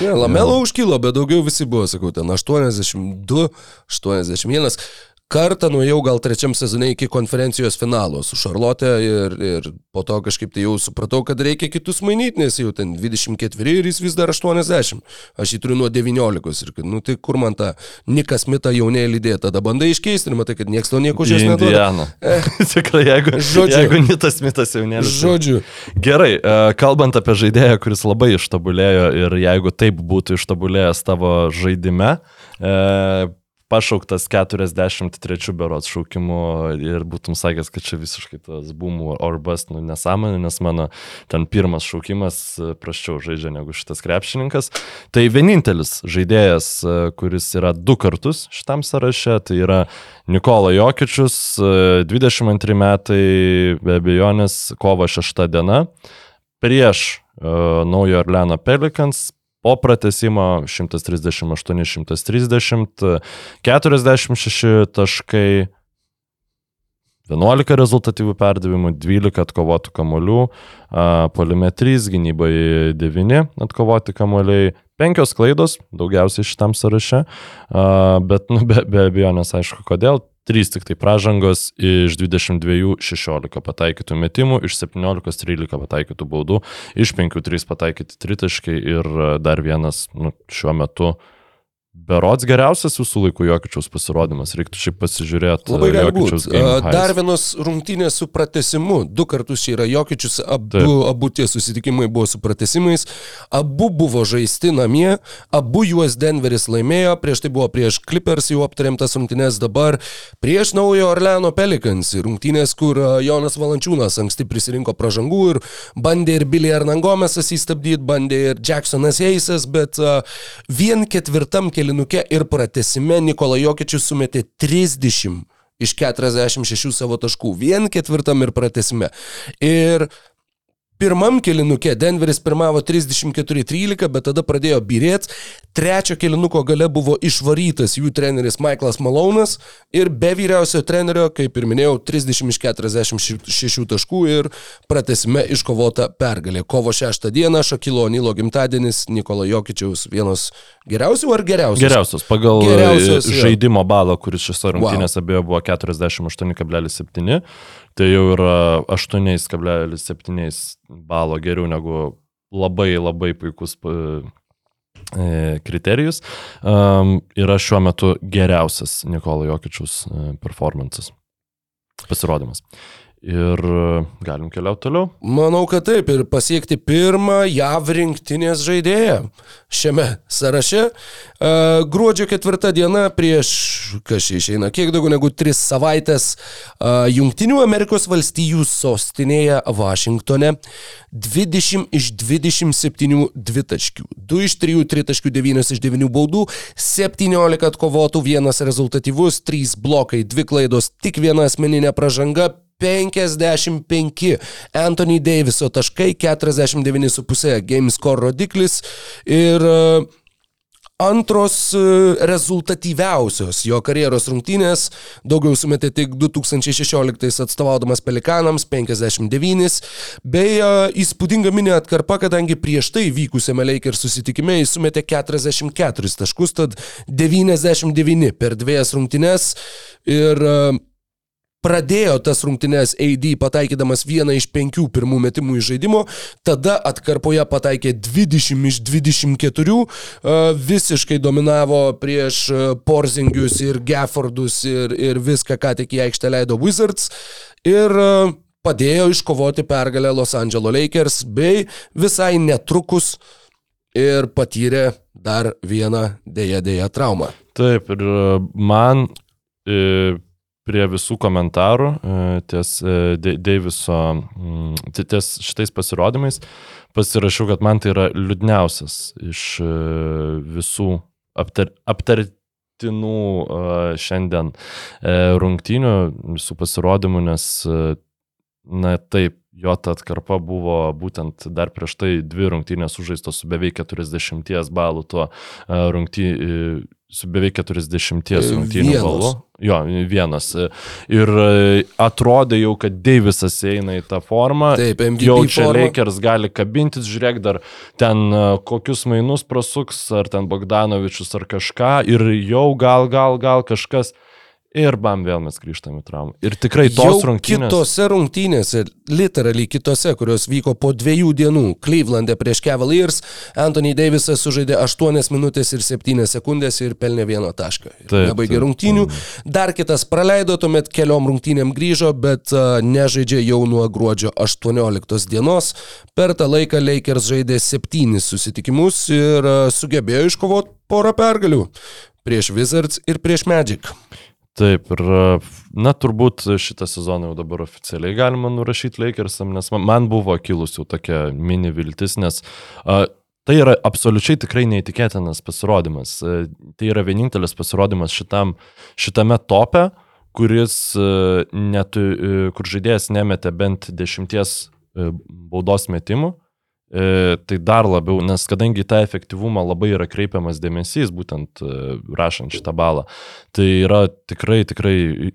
Ne, Lamelo užkilo, bet daugiau visi buvo, sakau, ten 82, 81. Kartą nuėjau gal trečiam sezone iki konferencijos finalo su Šarlotė ir, ir po to kažkaip tai jau supratau, kad reikia kitus mainyti, nes jau ten 24 ir jis vis dar 80. Aš jį turiu nuo 19 ir nu tai kur man tą Nikas Mitą jaunėlį dėti, tada bandai iškeisti ir matai, kad niekas to nieko žės neduoda. Indianą. Tikrai, jeigu, Žodžiu. jeigu Nitas Mitas tai- Žodžiu, Gerai, e, kalbant apie žaidėją, kuris labai ištobulėjo ir jeigu taip būtų ištobulėjęs tavo žaidime, e, pašauktas 43 berots šaukimu ir būtum sakęs, kad čia visiškai tas boomų or bust, nu nesąmonė, nes mano ten pirmas šaukimas e, praščiau žaidžia negu šitas krepšininkas. Tai vienintelis žaidėjas, e, kuris yra du kartus šitam sąraše, tai yra Nikola Jokičius, e, 22 metai, be abejonės, kovo 6 diena prieš uh, Naujo Orleano Pelicans. Po pratesimo 138-130, 46 taškai, 11 rezultatyvių perdavimų, 12 atkovotų kamolių, polime 3, gynybai 9 atkovoti kamoliai, 5 klaidos, daugiausiai šitam sąraše, bet nu, be, be abejonės aišku kodėl. 3 tik tai pražangos iš 22 16 pataikytų metimų, iš 17 13 pataikytų baudų, iš 5 3 pataikyti tritaškai ir a, dar vienas nu, šiuo metu berots geriausias jūsų laikų Jokičiaus pasirodymas. Reiktų šiaip pasižiūrėti. Labai Jokičiaus. Dar vienos rungtynės su pratesimu. Du kartus čia yra Jokičius, abu, Taip. abu tie susitikimai buvo su pratesimais. Abu buvo žaisti namie, abu juos Denveris laimėjo. Prieš tai buvo prieš Clippers jau aptariamtas rungtynės, dabar prieš naujo Orleano Pelicans. Rungtynės, kur Jonas Valančiūnas anksti prisirinko pražangų ir bandė ir Billy Hernangomesas įstabdyti, bandė ir Jacksonas Eisas, bet vien ketvirtam kelinuke ir pratesime Nikola Jokičius sumetė 30 iš 46 savo taškų. Vien ketvirtam ir pratesime. Ir pirmam kelinuke Denveris pirmavo 34-13, bet tada pradėjo birėti. Trečio kelinuko gale buvo išvarytas jų treneris Michaelas Malonas ir be vyriausio trenerio, kaip ir minėjau, 30 iš 46 taškų ir pratesime iškovota pergalė. Kovo 6 dieną Šakilo Nilo gimtadienis Nikola Jokičiaus vienos geriausių ar geriausios? Geriausios. Pagal Geriausios, žaidimo balą, kuris šiose rungtynėse wow. buvo 48,7, tai jau yra 8,7 balo geriau negu labai labai puikus pa- e, kriterijus. Um, yra šiuo metu geriausias Nikolo Jokičius e, performances. Pasirodymas. Ir e, galim keliauti toliau. Manau, kad taip ir pasiekti pirmą JAV rinktinės žaidėją šiame sąraše. E, Gruodžio ketvirta diena prieš, kas išeina, kiek daugiau negu tris savaitės e, Junktinių Amerikos valstijų sostinėje Vašingtone 20 iš 27 dvitaškių, 2 iš 3 tritaškių, 9 iš 9 baudų, 17 atkovotų, vienas rezultatyvus, 3 blokai, 2 klaidos, tik viena asmeninė pražanga, 55 Anthony Daviso taškai, 49,5 game score rodiklis ir e, antros e, rezultatyviausios jo karjeros rungtynės. Daugiau sumetė tik 2016 atstovaudamas Pelikanams 59, bei e, įspūdinga minė atkarpa, kadangi prieš tai vykusiame Lakers susitikime jis sumetė 44 taškus, tad 99 per dviejas rungtynės. Ir pradėjo tas rungtynes AD pataikydamas vieną iš penkių pirmų metimų iš žaidimo, tada atkarpoje pataikė 20 iš 24, e, visiškai dominavo prieš e, Porzingius ir Gaffordus ir, ir viską, ką tik į aikštę leido Wizards. Ir e, padėjo iškovoti pergalę Los Angeles Lakers, bei visai netrukus ir patyrė dar vieną dėja dėja traumą. Taip, ir man prie visų komentarų e, ties e, De- Deiviso, mm, ties šitais pasirodymais. Pasirašiau, kad man tai yra liūdniausias iš e, visų aptar, aptartinų šiandien rungtynių, visų pasirodymų, nes, na taip, jo ta atkarpa buvo būtent dar prieš tai dvi rungtynės sužaistos su beveik 40 balų tuo rungty, e, su beveik 40 E, rungtynių balu. Jo, vienas. Ir e, atrodė jau, kad Deivisas eina į tą formą. Taip, MVP Jau čia forma. Lakers gali kabintis, žiūrėk dar ten e, kokius mainus prasuks, ar ten Bogdanovičius ar kažką. Ir jau gal, gal, gal kažkas. Ir bam, vėl mes grįžtame į traumą. Ir tikrai tos Jau rungtynės. kitose rungtynėse, literaliai kitose, kurios vyko po dviejų dienų, Cleveland'e prieš Cavaliers, Anthony Davisas sužaidė 8 minutės ir 7 sekundės ir pelnė vieną tašką. Nebaigė rungtynių. Dar kitas praleido, tuomet keliom rungtynėm grįžo, bet nežaidžia jau nuo gruodžio 18 dienos. Per tą laiką Lakers žaidė 7 susitikimus ir sugebėjo iškovoti porą pergalių prieš Wizards ir prieš Magic. Taip, ir na, turbūt šitą sezoną jau dabar oficialiai galima nurašyti Lakersam, nes man- man buvo kilus jau tokia mini viltis, nes a, tai yra absoliučiai tikrai neįtikėtinas pasirodymas. Tai yra vienintelis pasirodymas šitam, šitame tope, kuris, a, kur žaidėjas nemetė bent dešimties baudos metimų. E, tai dar labiau, nes kadangi tą efektyvumą labai yra kreipiamas dėmesys, būtent e, rašant šitą balą, tai yra tikrai, tikrai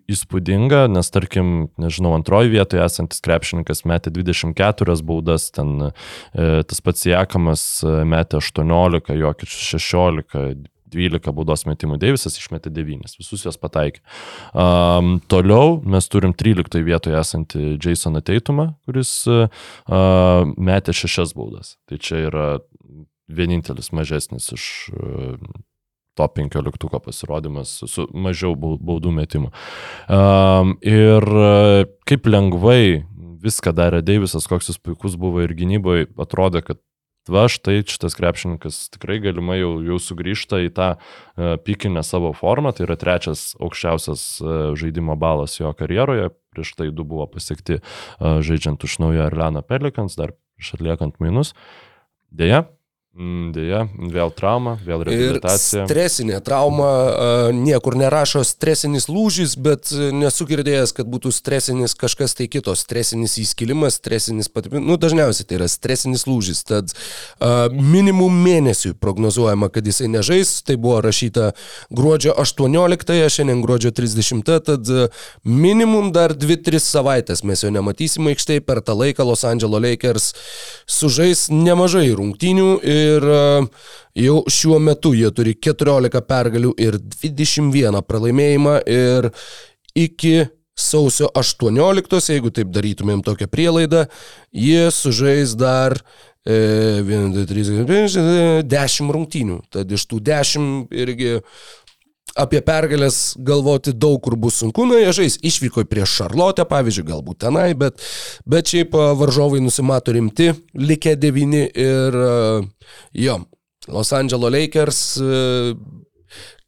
įspūdinga, nes tarkim, nežinau, antroji vietoje esantis krepšininkas metė 24 baudas, ten e, tas pats Jekamas metė 18, Jokič 16. 12 baudos metimų, Deivisas išmetė 9, visus juos pataikė. Um, toliau mes turim 13 vietoje esantį Jasoną Teitumą, kuris uh, metė 6 baudas. Tai čia yra vienintelis mažesnis iš uh, top 15 pasirodymas su mažiau bau- baudų metimų. Um, ir kaip lengvai viską darė Deivisas, koks jis puikus buvo ir gynyboje, atrodė, kad va štai šitas krepšininkas tikrai galimai jau, jau sugrįžta į tą uh, pikinę savo formą, tai yra trečias aukščiausias uh, žaidimo balas jo karjeroje, prieš tai du buvo pasiekti uh, žaidžiant už naują Arleną Pelikans, dar prieš atliekant mainus. Deja, deja, vėl trauma, vėl Ir reabilitacija. stresinė trauma, niekur nerašo stresinis lūžis, bet a, nesu girdėjęs, kad būtų stresinis kažkas tai kito. Stresinis įskilimas, stresinis patipimas, nu dažniausiai tai yra stresinis lūžis. Tad minimum mėnesių prognozuojama, kad jisai nežais. Tai buvo rašyta gruodžio 18, šiandien gruodžio 30, tad a, minimum dar 2-3 savaitės mes jo nematysime aikštėje. Per tą laiką Los Angeles Lakers sužais nemažai rungtynių ir a, jau šiuo metu jie turi 14 pergalių ir 21 pralaimėjimą ir iki sausio 18, jeigu taip darytumėm tokią prielaidą, jie sužais dar e, 1, 2, 3, 5, 10 rungtynių. Tad iš tų 10 irgi apie pergalės galvoti daug kur bus sunku, na, jie žais išvyko prieš Šarlotę, pavyzdžiui, galbūt tenai, bet, bet šiaip varžovai nusimato rimti, likę devyni ir jo, Los Angeles Lakers,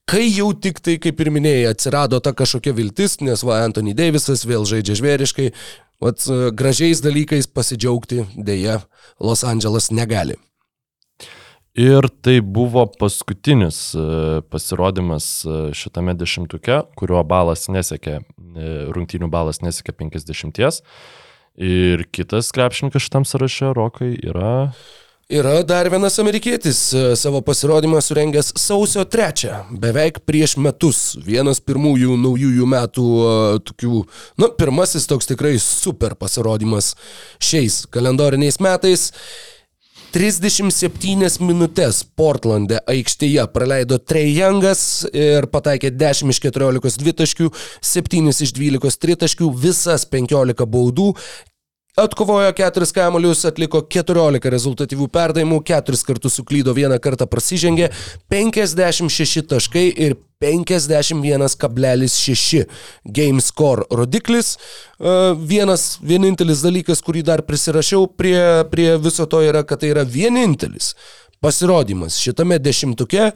kai jau tik tai, kaip ir minėjai, atsirado ta kažkokia viltis, nes va, Anthony Davisas vėl žaidžia žvėriškai, vat gražiais dalykais pasidžiaugti dėja Los Angeles negali. Ir tai buvo paskutinis e, pasirodymas e, šitame dešimtuke, kurio balas nesiekė, e, rungtynių balas nesiekė 50. Ir kitas krepšininkas šitam sąraše, Rokai, yra Yra dar vienas amerikietis savo pasirodymą surengęs sausio 3, beveik prieš metus. Vienas pirmųjų naujųjų metų tokių, na, pirmasis toks tikrai super pasirodymas šiais kalendoriniais metais. 37 minutės Portlande aikštėje praleido Trey Youngas ir pataikė 10 iš 14 dvitaškių, 7 iš 12 tritaškių, visas 15 baudų, Atkovojo keturis kamuolius, atliko 14 rezultatyvių perdavimų, keturis kartus suklydo, vieną kartą prasižengė, 56 taškai ir 51,6 game score rodiklis. E, Vienas vienintelis dalykas, kurį dar prisirašiau prie, prie viso to yra, kad tai yra vienintelis pasirodymas šitame dešimtuke,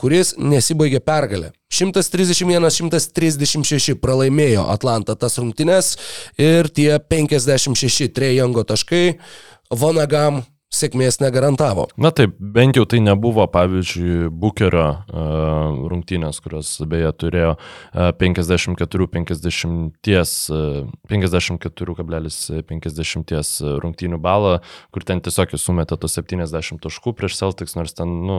kuris nesibaigė pergalę. 131-136 pralaimėjo Atlanta tas rungtynes ir tie 56 trejango taškai Vonagam sėkmės negarantavo. Na taip, bent jau tai nebuvo, pavyzdžiui, Bukerio uh, rungtynės, kurios beje turėjo uh, 54-50, uh, 54,50 rungtynių balą, kur ten tiesiog jis sumetė tos 70 taškų prieš Celtics, nors ten, nu,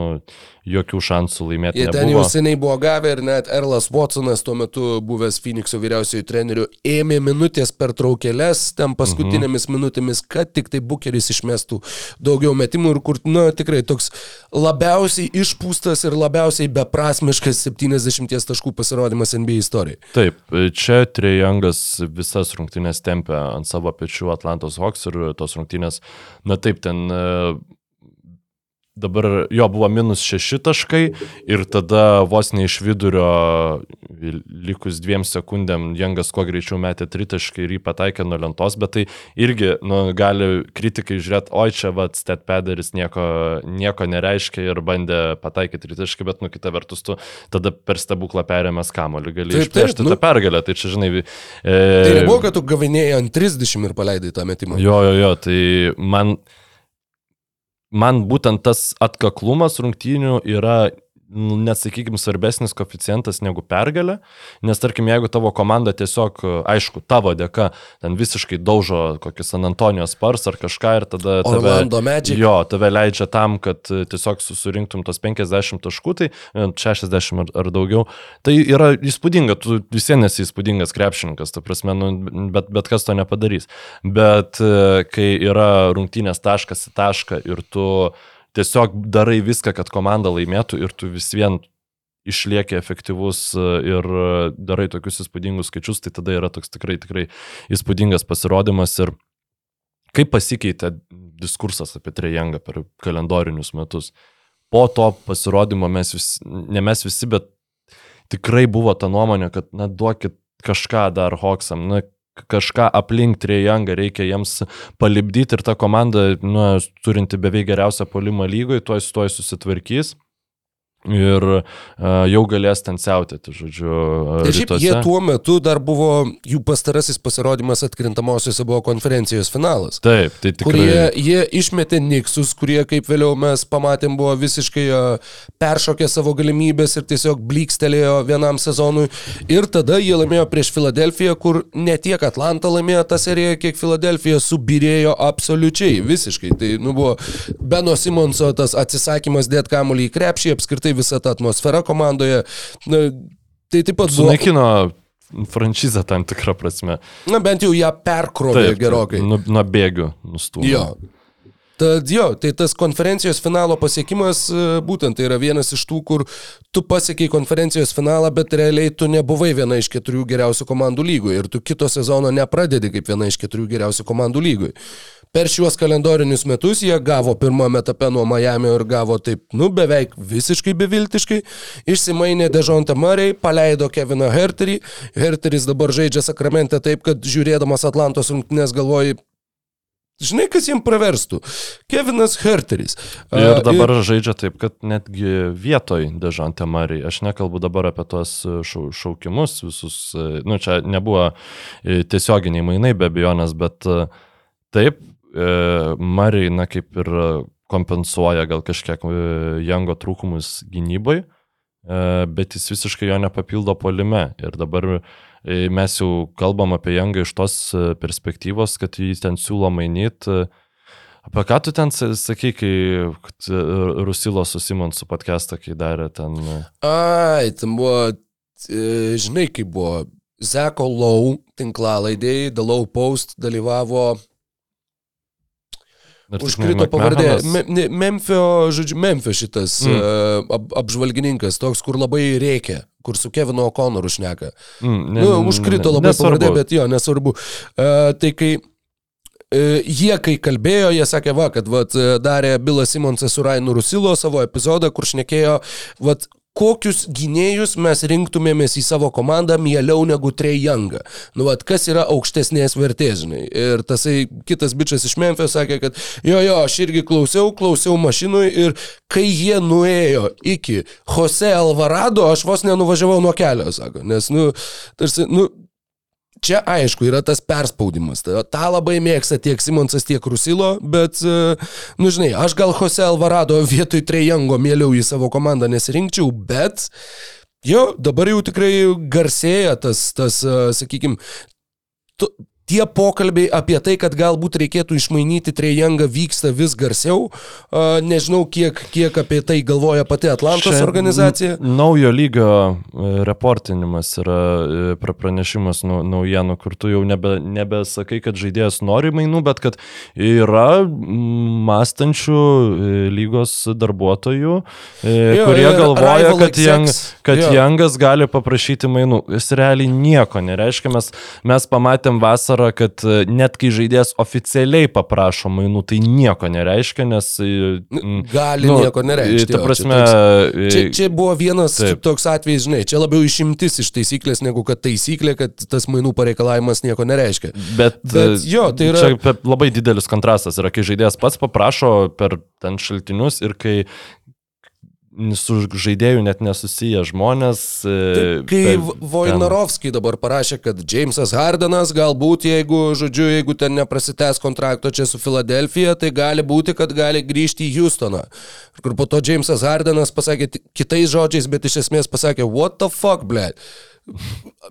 jokių šansų laimėti. Jie ten jau seniai buvo gavę ir net Erlas Watsonas, tuo metu buvęs Phoenix'o vyriausiojo treneriu, ėmė minutės per traukėlės, ten paskutinėmis mhm. minutėmis, kad tik tai Bukeris išmestų daugiau metimų ir kur, na, tikrai toks labiausiai išpūstas ir labiausiai beprasmiškas 70 taškų pasirodymas NBA istorijai. Taip, čia Trejangas visas rungtynės tempia ant savo pečių Atlantos Hawks ir tos rungtynės, na taip, ten dabar jo buvo minus šeši taškai ir tada vos ne iš vidurio likus dviem sekundėm Jangas kuo greičiau metė tritaškai ir jį pataikė nuo lentos, bet tai irgi nu, gali kritikai žiūrėti, oi čia vad Stetpederis nieko, nieko nereiškia ir bandė pataikyti tritaškai, bet nu kita vertus tu tada per stebuklą perėmęs kamoliu gali išplėšti nu, tą pergalę. Tai čia žinai... E, tai nebuvo, kad tu gavinėjai ant 30 ir paleidai tą metimą. Jo, jo, jo, tai man man būtent tas atkaklumas rungtynių yra nesakykime, svarbesnis koficijantas negu pergalė, nes tarkim, jeigu tavo komanda tiesiog, aišku, tavo dėka ten visiškai daužo kokį San Antonijos Spars ar kažką ir tada tave, jo, tave leidžia tam, kad tiesiog susirinktum tos 50 taškų, tai 60 e, ar, ar daugiau, tai yra įspūdinga, tu visiems esi įspūdingas krepšininkas, ta prasme, nu, bet, bet kas to nepadarys. Bet e, kai yra rungtynės taškas į tašką ir tu tiesiog darai viską, kad komanda laimėtų ir tu vis vien išlieki efektyvus e, ir darai tokius įspūdingus skaičius, tai tada yra toks tikrai, tikrai įspūdingas pasirodymas ir kaip pasikeitė diskursas apie Trejangą per kalendorinius metus. Po to pasirodymo mes visi, ne mes visi, bet tikrai buvo ta nuomonė, kad, na, duokit kažką dar Hoksam, na, kažką aplink Trejangą reikia jiems palibdyti ir ta komanda, nu, turinti beveik geriausią polimą lygoje, tuoj su tuoj susitvarkys ir uh, jau galės ten siautėti, žodžiu. Ir šiaip rytuose. jie tuo metu dar buvo, jų pastarasis pasirodymas atkrintamosiose buvo konferencijos finalas. Taip, tai tikrai. Kurie jie išmetė Niksus, kurie, kaip vėliau mes pamatėm, buvo visiškai uh, peršokę savo galimybės ir tiesiog blykstelėjo vienam sezonui. Ir tada jie laimėjo prieš Filadelfiją, kur ne tiek Atlanta laimėjo tą seriją, kiek Filadelfija subirėjo absoliučiai, visiškai. Tai nu, buvo Beno Simonso tas atsisakymas dėt kamuolį į krepšį, apskritai visa ta atmosfera komandoje. Na, tai taip pat. Sunaikino franšizę tam tikrą prasme. Na bent jau ją perkrovė taip, gerokai. Nuo, nuo bėgių nustūmė. Jo. Tad jo, tai tas konferencijos finalo pasiekimas e, būtent tai yra vienas iš tų, kur tu pasiekiai konferencijos finalą, bet realiai tu nebuvai viena iš keturių geriausių komandų lygoje ir tu kito sezono nepradedi kaip viena iš keturių geriausių komandų lygoje. Per šiuos kalendorinius metus jie gavo pirmame etape nuo Miami ir gavo taip, nu, beveik visiškai beviltiškai. Išsimainė Dežonta Murray, paleido Keviną Herterį. Herteris dabar žaidžia Sakramente taip, kad žiūrėdamas Atlantos rungtynės galvoji, Žinai, kas jiems praverstų? Kevinas Herteris. Ir dabar ir... žaidžia taip, kad netgi vietoj Dežantė Marijai, aš nekalbu dabar apie tuos šau, šaukimus, visus, nu čia nebuvo tiesioginiai mainai be abejonės, bet taip, E, Mariai, na, kaip ir kompensuoja gal kažkiek e, Jango trūkumus gynybai, e, bet jis visiškai jo nepapildo polime. Ir dabar mes jau kalbam apie Jangą iš tos perspektyvos, kad jį ten siūlo mainyti. Apie ką tu ten sa- sakei, kai Rusilo su Simonsu podcastą, kai darė ten... Ai, ten buvo, žinai, kaip buvo. Zeko Low tinklalaidėjai, The Low Post dalyvavo, užkrito pavardė. Me, Memphio, žodžiu, Memphio šitas Mm. mm. ap, apžvalgininkas, toks, kur labai reikia, kur su Kevinu O'Connoru šneka. Mm, Ne, nu, užkrito labai nesvarbu. pavardė, bet jo, nesvarbu. Uh, tai kai uh, jie, kai kalbėjo, jie sakė, va, kad vat, e, darė Bilas Simonsas su Rainu Rusilo savo epizodą, kur šnekėjo, vat, kokius gynėjus mes rinktumėmės į savo komandą mieliau negu Trey Youngą. Nu, vat, kas yra aukštesnės vertės, žinai. Ir tasai kitas bičias iš Memphio sakė, kad jo, jo, aš irgi klausiau, klausiau mašinui ir kai jie nuėjo iki Jose Alvarado, aš vos nenuvažiavau nuo kelio, sako. Nes, nu, tarsi, nu, Čia aišku yra tas perspaudimas. Ta, labai mėgsta tiek Simonsas, tiek Rusilo, bet, e, nu žinai, aš gal Jose Alvarado vietoj Trejango mieliau į savo komandą nesirinkčiau, bet jo, dabar jau tikrai garsėja tas, tas sakykime, tie pokalbiai apie tai, kad galbūt reikėtų išmainyti Trejangą vyksta vis garsiau. Nežinau, kiek, kiek apie tai galvoja pati Atlantos Čia organizacija. Naujo lygio e, reportinimas yra e, pra- pranešimas nau- naujienų, kur tu jau nebe, nebesakai, kad žaidėjas nori mainų, bet kad yra mąstančių e, lygos darbuotojų, Jo, kurie galvoja, kad, execs, kad jo. Jangas gali paprašyti mainų. Jis realiai nieko nereiškia. Mes, mes pamatėm vasarą, kad e, net kai žaidėjas oficialiai paprašo mainų, tai nieko nereiškia, nes... e, mm, Gali nu, nieko nereikšti. Ta jo, prasme, čia toks- e, Čia, čia buvo vienas Taip. Toks atvejis, žinai, čia labiau išimtis iš taisyklės negu kad taisyklė, kad tas mainų pareikalavimas nieko nereiškia. Bet, Bet jo, tai yra- Čia labai didelis kontrastas yra, kai žaidėjas pats paprašo per ten šaltinius ir kai su žaidėjų net nesusiję žmonės. e, Taip, Kai per- Vojnarovskiai dabar parašė, kad Jamesas Hardenas galbūt, jeigu, žodžiu, jeigu ten neprasitęs kontrakto čia su Filadelfija, tai gali būti, kad gali grįžti į Houstoną. Kur po to Jamesas Hardenas pasakė kitais žodžiais, bet iš esmės pasakė, what the fuck, ble.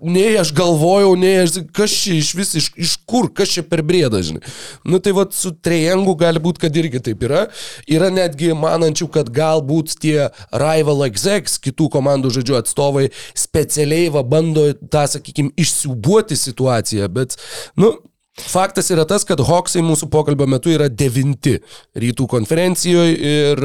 Nei aš galvojau, nei aš, kas čia iš vis, iš, iš kur, kas čia per brėdą, žinai. Nu tai vad su Trejangu gali būti, kad irgi taip yra. Yra netgi manančių, kad galbūt tie rival execs, kitų komandų žodžiu atstovai, specialiai va bando tą, sakykime, išsiubuoti situaciją, bet, nu, Faktas yra tas, kad Hawksai mūsų pokalbio metu yra devinti rytų konferencijoje ir,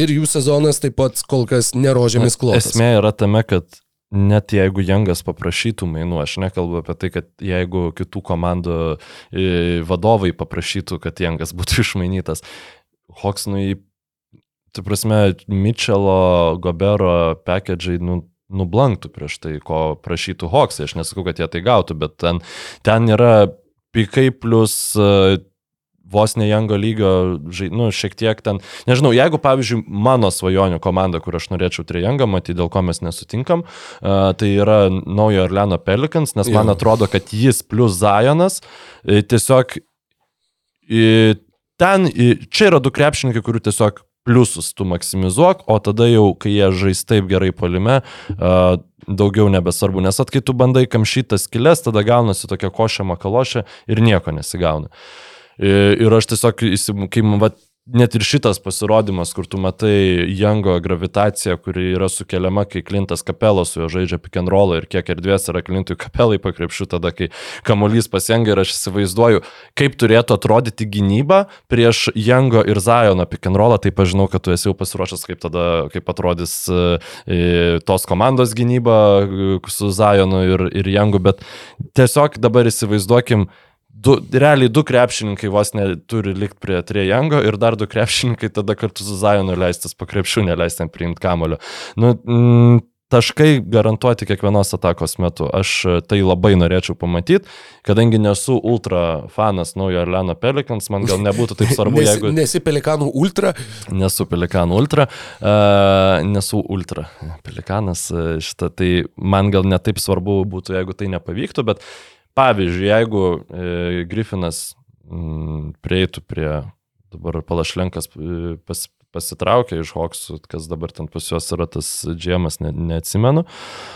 ir jų sezonas taip pat kol kas nerožėmis klotas. Esmė yra tame, kad net jeigu Jangas paprašytų mainų, aš nekalbu apie tai, kad jeigu kitų komandų e, vadovai paprašytų, kad Jangas būtų išmainytas, Hoksnui, tu prasme, Mitchelo, Gobero pakedžiai, nu, nublanktų prieš tai, ko prašytų Hoksai. Aš nesakau, kad jie tai gautų, bet ten, ten yra pikai plus uh, vos ne Jango lygio, nu, šiek tiek ten, nežinau, jeigu, pavyzdžiui, mano svajonių komanda, kur aš norėčiau Trijangą matyti, dėl ko mes nesutinkam, uh, tai yra naujo Orleano Pelicans, nes man Jo. atrodo, kad jis plus Zajonas tiesiog ten, čia yra du krepšininkai, kurių tiesiog pliusus tu maksimizuok, o tada jau, kai jie žais taip gerai polime, uh, daugiau nebesvarbu, nes at kai tu bandai kamšytas kilės, tada gaunasi tokia košė makalošė ir nieko nesigauna. Ir, ir aš tiesiog, kai man, vat, net ir šitas pasirodymas, kur tu matai Jango gravitaciją, kuri yra sukeliama, kai Klintas Kapelas su juo žaidžia pick and roll ir kiek erdvės yra Klintui Kapelai pakrepšiu tada, kai kamuolys pasiengia ir aš įsivaizduoju, kaip turėtų atrodyti gynyba prieš Jango ir Zajono pick and rollą, tai pažinau, kad tu esi jau pasiruošęs, kaip tada, kaip atrodys e, e, tos komandos gynyba e, su Zajonu ir, ir Jangu, bet tiesiog dabar įsivaizduokim, Du, realiai du krepšininkai vos neturi likti prie Trejango ir dar du krepšininkai tada kartu su Zajonu leistis po krepšių, neleistam priimti kamulio. Nu, mm, taškai garantuoti kiekvienos atakos metu. Aš e, tai labai norėčiau pamatyti, kadangi nesu ultra fanas naujo Orleano Pelicans, man gal nebūtų taip svarbu, Nesi, jeigu nesi pelikanų ultra, nesu Pelikanų ultra, uh, nesu ultra Pelikanas uh, šitą, tai man gal netaip svarbu būtų, jeigu tai nepavyktų, bet pavyzdžiui, jeigu uh, Griffinas mm, prieitų prie dabar Palašlenkas e, pas, pasitraukė iš Hoksų, kas dabar ten pas juos yra tas džiemas, ne, neatsimenu.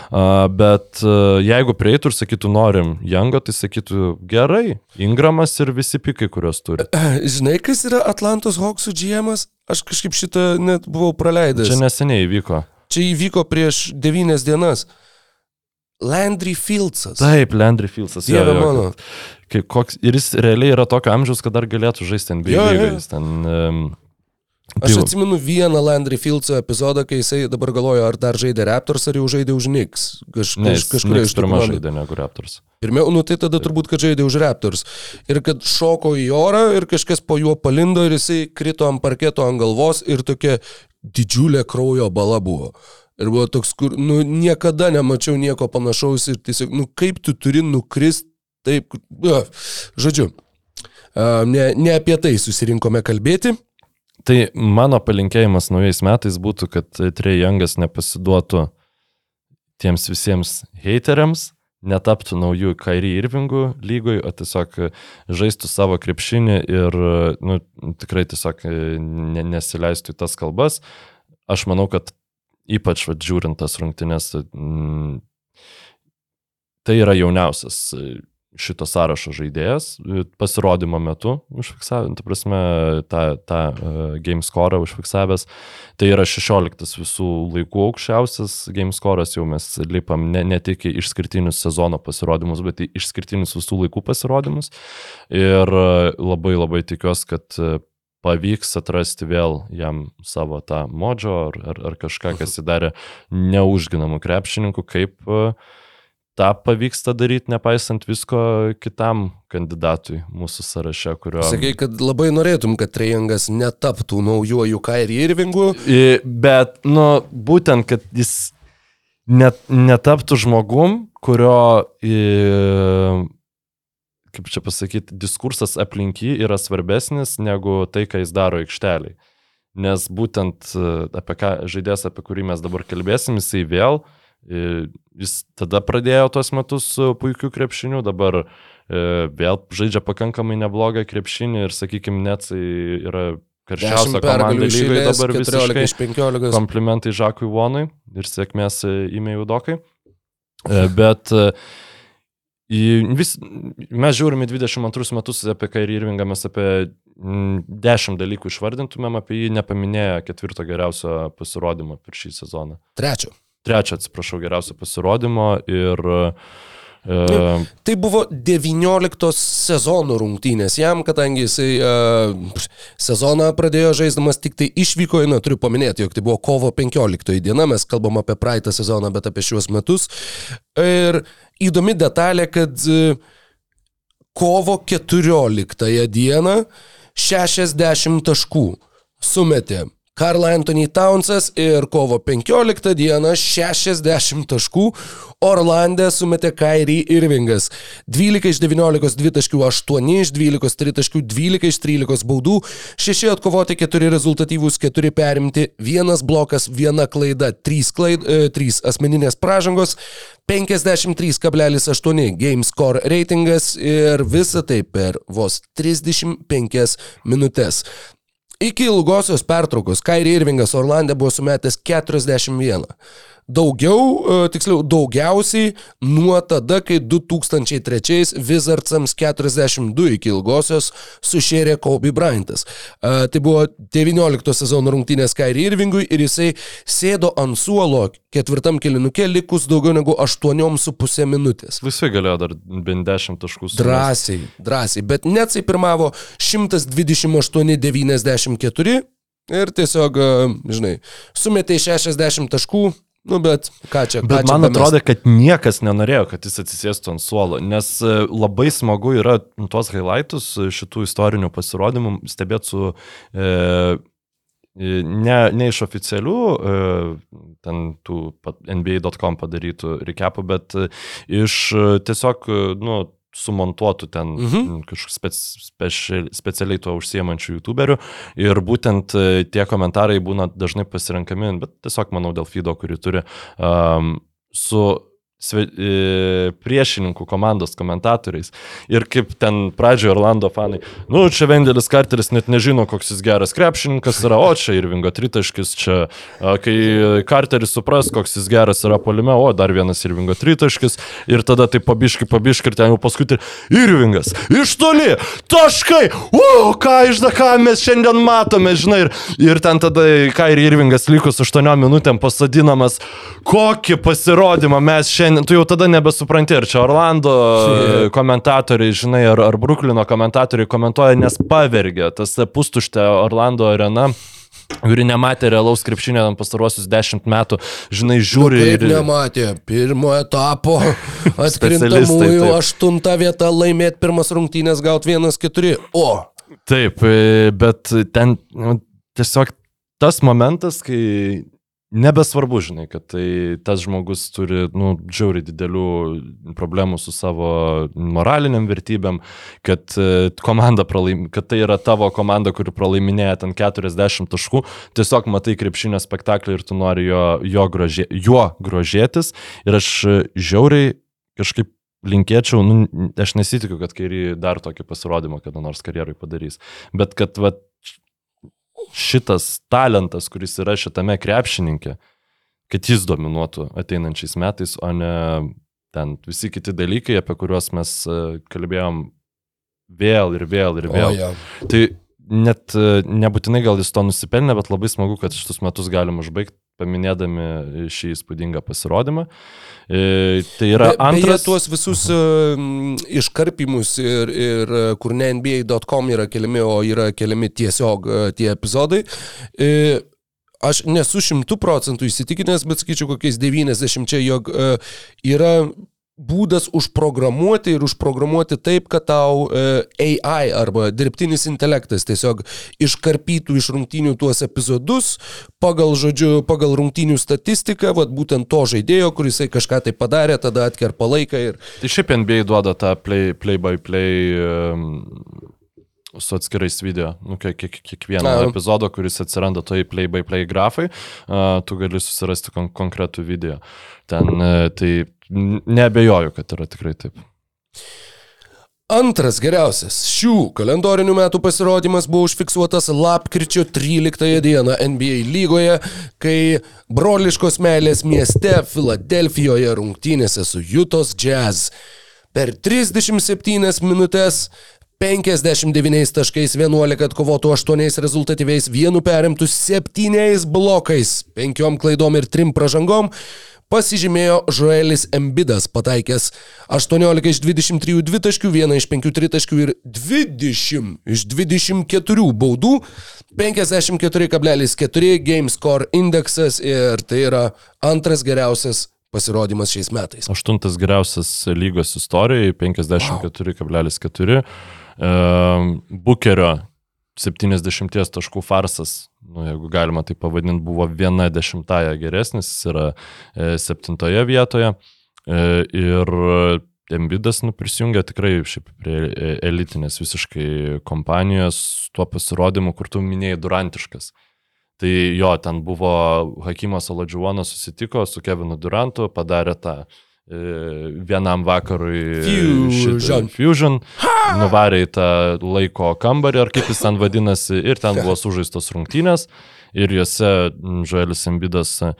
Uh, bet uh, jeigu prieitų ir sakytų, norim Jango, tai sakytų, gerai, Ingramas ir visi pikai, kuriuos turi. Žinai, kas yra Atlantos Hawksų GM'as? Aš kažkaip šitą net buvau praleidęs. Čia neseniai įvyko. Čia įvyko prieš devynias dienas. Landry Fieldsas. Taip, Landry Fieldsas. jo, Dieve jo, mano. Kai, koks, ir jis realiai yra tokio amžiaus, kad dar galėtų žaisti NBA Jo, jo. Ten, um, Aš atsimenu vieną Landry Fieldso epizodą, kai jisai dabar galvojo, ar dar žaidė Raptors, ar jau žaidė už Knicks. Kaž, Ne, kaž, kažkuria iš komandų. žaidė negu Raptors. Pirmiau, nu tai tada turbūt, kad žaidė už Raptors. Ir kad šoko į orą ir kažkas po juo palindo ir jisai krito ant parketo ant galvos ir tokia didžiulė kraujo bala buvo. Ir buvo toks, kur, nu, niekada nemačiau nieko panašaus ir tiesiog, nu, kaip tu turi nukrist taip, uh, žodžiu. Uh, ne, ne apie tai susirinkome kalbėti. Tai mano palinkėjimas naujais metais būtų, kad Trey Youngas nepasiduotų tiems visiems hateriams, netaptų naujų Kairi Irvingų lygoj, o tiesiog žaistų savo krepšinį ir nu, tikrai tiesiog ne, nesileistų į tas kalbas. Aš manau, kad ypač va, žiūrint tas rungtynės, mm, tai yra jauniausias šito sąrašo žaidėjas pasirodymo metu užfiksavęs, tu prasme, tą, tą uh, game score užfiksavęs. Tai yra 16 visų laikų aukščiausias game score'as, jau mes lipam ne, ne tik į išskirtinius sezono pasirodymus, bet į išskirtinius visų laikų pasirodymus. Ir labai labai tikiuosi, kad pavyks atrasti vėl jam savo tą modžio ar, ar, ar kažką, kas įdarė neužginamų krepšininkų, kaip uh, tą pavyksta daryti, nepaisant visko kitam kandidatui mūsų sąraše, kurio... Sakai, kad labai norėtum, kad Trejangas netaptų naujoju Kairi Irvingu. Bet, nu, būtent, kad jis net, netaptų žmogum, kurio, i, kaip čia pasakyti, diskursas aplink jį yra svarbesnis negu tai, ką jis daro aikšteliai. Nes būtent e, apie ką žaidėjas, apie kurį mes dabar kalbėsim, jisai vėl, i, jis tada pradėjo tuos metus su puikiu krepšiniu, dabar e, vėl žaidžia pakankamai neblogą krepšinį ir, sakykime, net yra 10 karščiausia komanda lygoje dabar 14 visiškai. iš 15. Komplimentai Žakui Vonui ir sėkmės įmėjų dokai. E, Bet e, vis, mes žiūrime 22 metus apie Kairį Irvingą, mes apie mm, 10 dalykų išvardintumėm, apie jį nepaminėję ketvirto geriausio pasirodymo per šį sezoną. Trečio. Trečio, atsiprašau, geriausio pasirodymo ir e, Tai buvo 19 sezono rungtynės. Jam, kadangi jisai uh, sezoną pradėjo žaisdamas tik tai išvyko, na, turiu paminėti, jog tai buvo kovo 15 diena, mes kalbam apie praeitą sezoną, bet apie šiuos metus. Ir įdomi detalė, kad uh, kovo 14 dieną 60 taškų sumetė Karl Anthony Townsas ir kovo 15 dieną 60 taškų Orlandė sumetė Kairi Irvingas. 12 iš 19 2 8 iš 12 3 12 iš 13 baudų, 6 atkovoti, 4 rezultatyvūs, 4 perimti, 1 blokas, 1 klaida, 3, klaid, e, 3 asmeninės pražangos, 53,8 game score reitingas ir visa tai per vos 35 minutės. Iki ilgosios pertraukos Kairi Irvingas Orlandė buvo sumetęs 41. Daugiau, e, tiksliau, daugiausiai nuo tada, kai 2003 Wizardsams 42 iki ilgosios sušėrė Kobe Bryantas. E, Tai buvo 19 sezono rungtynės Kairi Irvingui ir jisai sėdo ant suolo ketvirtam kilinukė likus daugiau negu 8,5 minutės. visi galėjo dar bent 10 taškų sumesti. Drąsiai, drąsiai, bet Netsai pirmavo 128-94 ir tiesiog, žinai, sumetė 60 taškų, nu bet ką čia, ką Bet čia man pamest? atrodo, kad niekas nenorėjo, kad jis atsisėstų ant suolo, nes e, labai smagu yra tuos highlightus e, šitų istorinių pasirodymų stebėti su e, e, ne, ne iš oficialių ten tų NBA.com padarytų recapų, bet iš tiesiog, nu, sumontuotų ten Mhm. kažkokių spec, speci, specialiai tuo užsiemančių youtuberių ir būtent e, tie komentarai būna dažnai pasirenkami, bet tiesiog manau dėl feedo, kurį turi, um, su sve, e, priešininkų komandos komentatoriais. Ir kaip ten pradžioje Orlando fanai, nu, čia Vendelis Karteris net nežino, koks jis geras krepšininkas yra, o čia Irvingo tritaškis, čia, a, kai Karteris supras, koks jis geras yra polime, o dar vienas Irvingo tritaškis. Ir tada tai pabiškai, pabiškai ir ten jau paskui tai Irvingas, iš toli, taškai, u, ką iš da, ką mes šiandien matome, žinai, ir, ir ten tada, ką ir Irvingas likus 8 minutėm pasadinamas, kokį pasirodymą mes šiandien, tu jau tada nebesupranti, ar čia Orlando komentatoriai, žinai, ar, ar Bruklino komentatoriai komentuoja, nes pavergia tas pustuštė Orlando arena. Kuri nematė realaus krepšinio pastaruosius dešimt metų, žinai, žiūri Nu, ir... nematė, pirmo etapo atkrintamųjų taip. aštunta vieta laimėti pirmas rungtynės gauti vienas keturi. O, Taip, e, bet ten nu, tiesiog tas momentas, kai nebesvarbu, žinai, kad tai tas žmogus turi, nu, džiauri didelių problemų su savo moraliniam vertybėm, kad e, komanda pralaim, kad tai yra tavo komanda, kuri pralaiminėja ten 40 taškų, tiesiog matai krepšinio spektaklį ir tu nori jo, jo grožė, juo grožėtis. Ir aš žiauriai kažkaip linkėčiau, nu, aš nesitikiu, kad kairį dar tokį pasirodymą kada nors karjerai padarys, bet kad va, šitas talentas, kuris yra šitame krepšininkė, kad jis dominuotų ateinančiais metais, o ne ten visi kiti dalykai, apie kuriuos mes e, kalbėjom vėl ir vėl ir o vėl. ja. Tai net e, nebūtinai gal jis to nusipelnė, bet labai smagu, kad šitus metus galim užbaigti paminėdami šį įspūdingą pasirodymą. E, tai yra Be- Beje, antras. tuos visus um, iškarpimus ir, ir uh, kur ne NBA.com yra keliami, o yra keliami tiesiog uh, tie epizodai. E, aš nesu šimtų procentų įsitikinęs, bet sakyčiau kokiais 90, jog uh, yra būdas užprogramuoti ir užprogramuoti taip, kad tau uh, AI arba dirbtinis intelektas tiesiog iškarpytų iš rungtynių tuos epizodus pagal, žodžiu, pagal rungtynių statistiką, vat būtent to žaidėjo, kuris kažką tai padarė, tada atkerpa laiką ir Tai šiaip NBA duoda tą play, play by play um, su atskirais video, nu, kiek, kiek, kiekvieną Na. epizodą, kuris atsiranda toj play by play grafai, uh, tu gali susirasti kon konkretų video. Ten, uh, tai n- neabejoju, kad yra tikrai taip. Antras geriausias šių kalendorinių metų pasirodymas buvo užfiksuotas lapkričio 13 dieną NBA lygoje, kai broliškos meilės mieste Filadelfijoje rungtynėse su Jutos Jazz per 37 minutės 59 taškais 11 atkovotų 8 rezultatyviais, vienu perimtų 7 blokais, 5 klaidom ir 3 pražangom pasižymėjo Joelis Embidas, pataikęs 18 iš 23 dvitaškių, 1 iš 5 tritaškių ir 20 iš 24 baudų, 54,4 game score indeksas ir tai yra antras geriausias pasirodymas šiais metais. Aštuntas geriausias lygos istorijoje, 54,4. Wow. Bukerio 70 taškų farsas, nu, jeigu galima tai pavadinti, buvo viena dešimtaja geresnis, jis yra e, septintoje vietoje. E, ir Embidas nu, prisijungia tikrai šiaip prie e- elitinės visiškai kompanijos tuo pasirodymu, kur tu minėjai Durantiškas. Tai jo, ten buvo Hakimas Aladžiuonas susitiko su Kevinu Durantu, padarė tą e, vienam vakarui Fusion. Fusion, nuvarė į tą laiko kambarį, ar kaip jis ten vadinasi, ir ten buvo sužaistos rungtynės, ir juose Joelis Embidas e,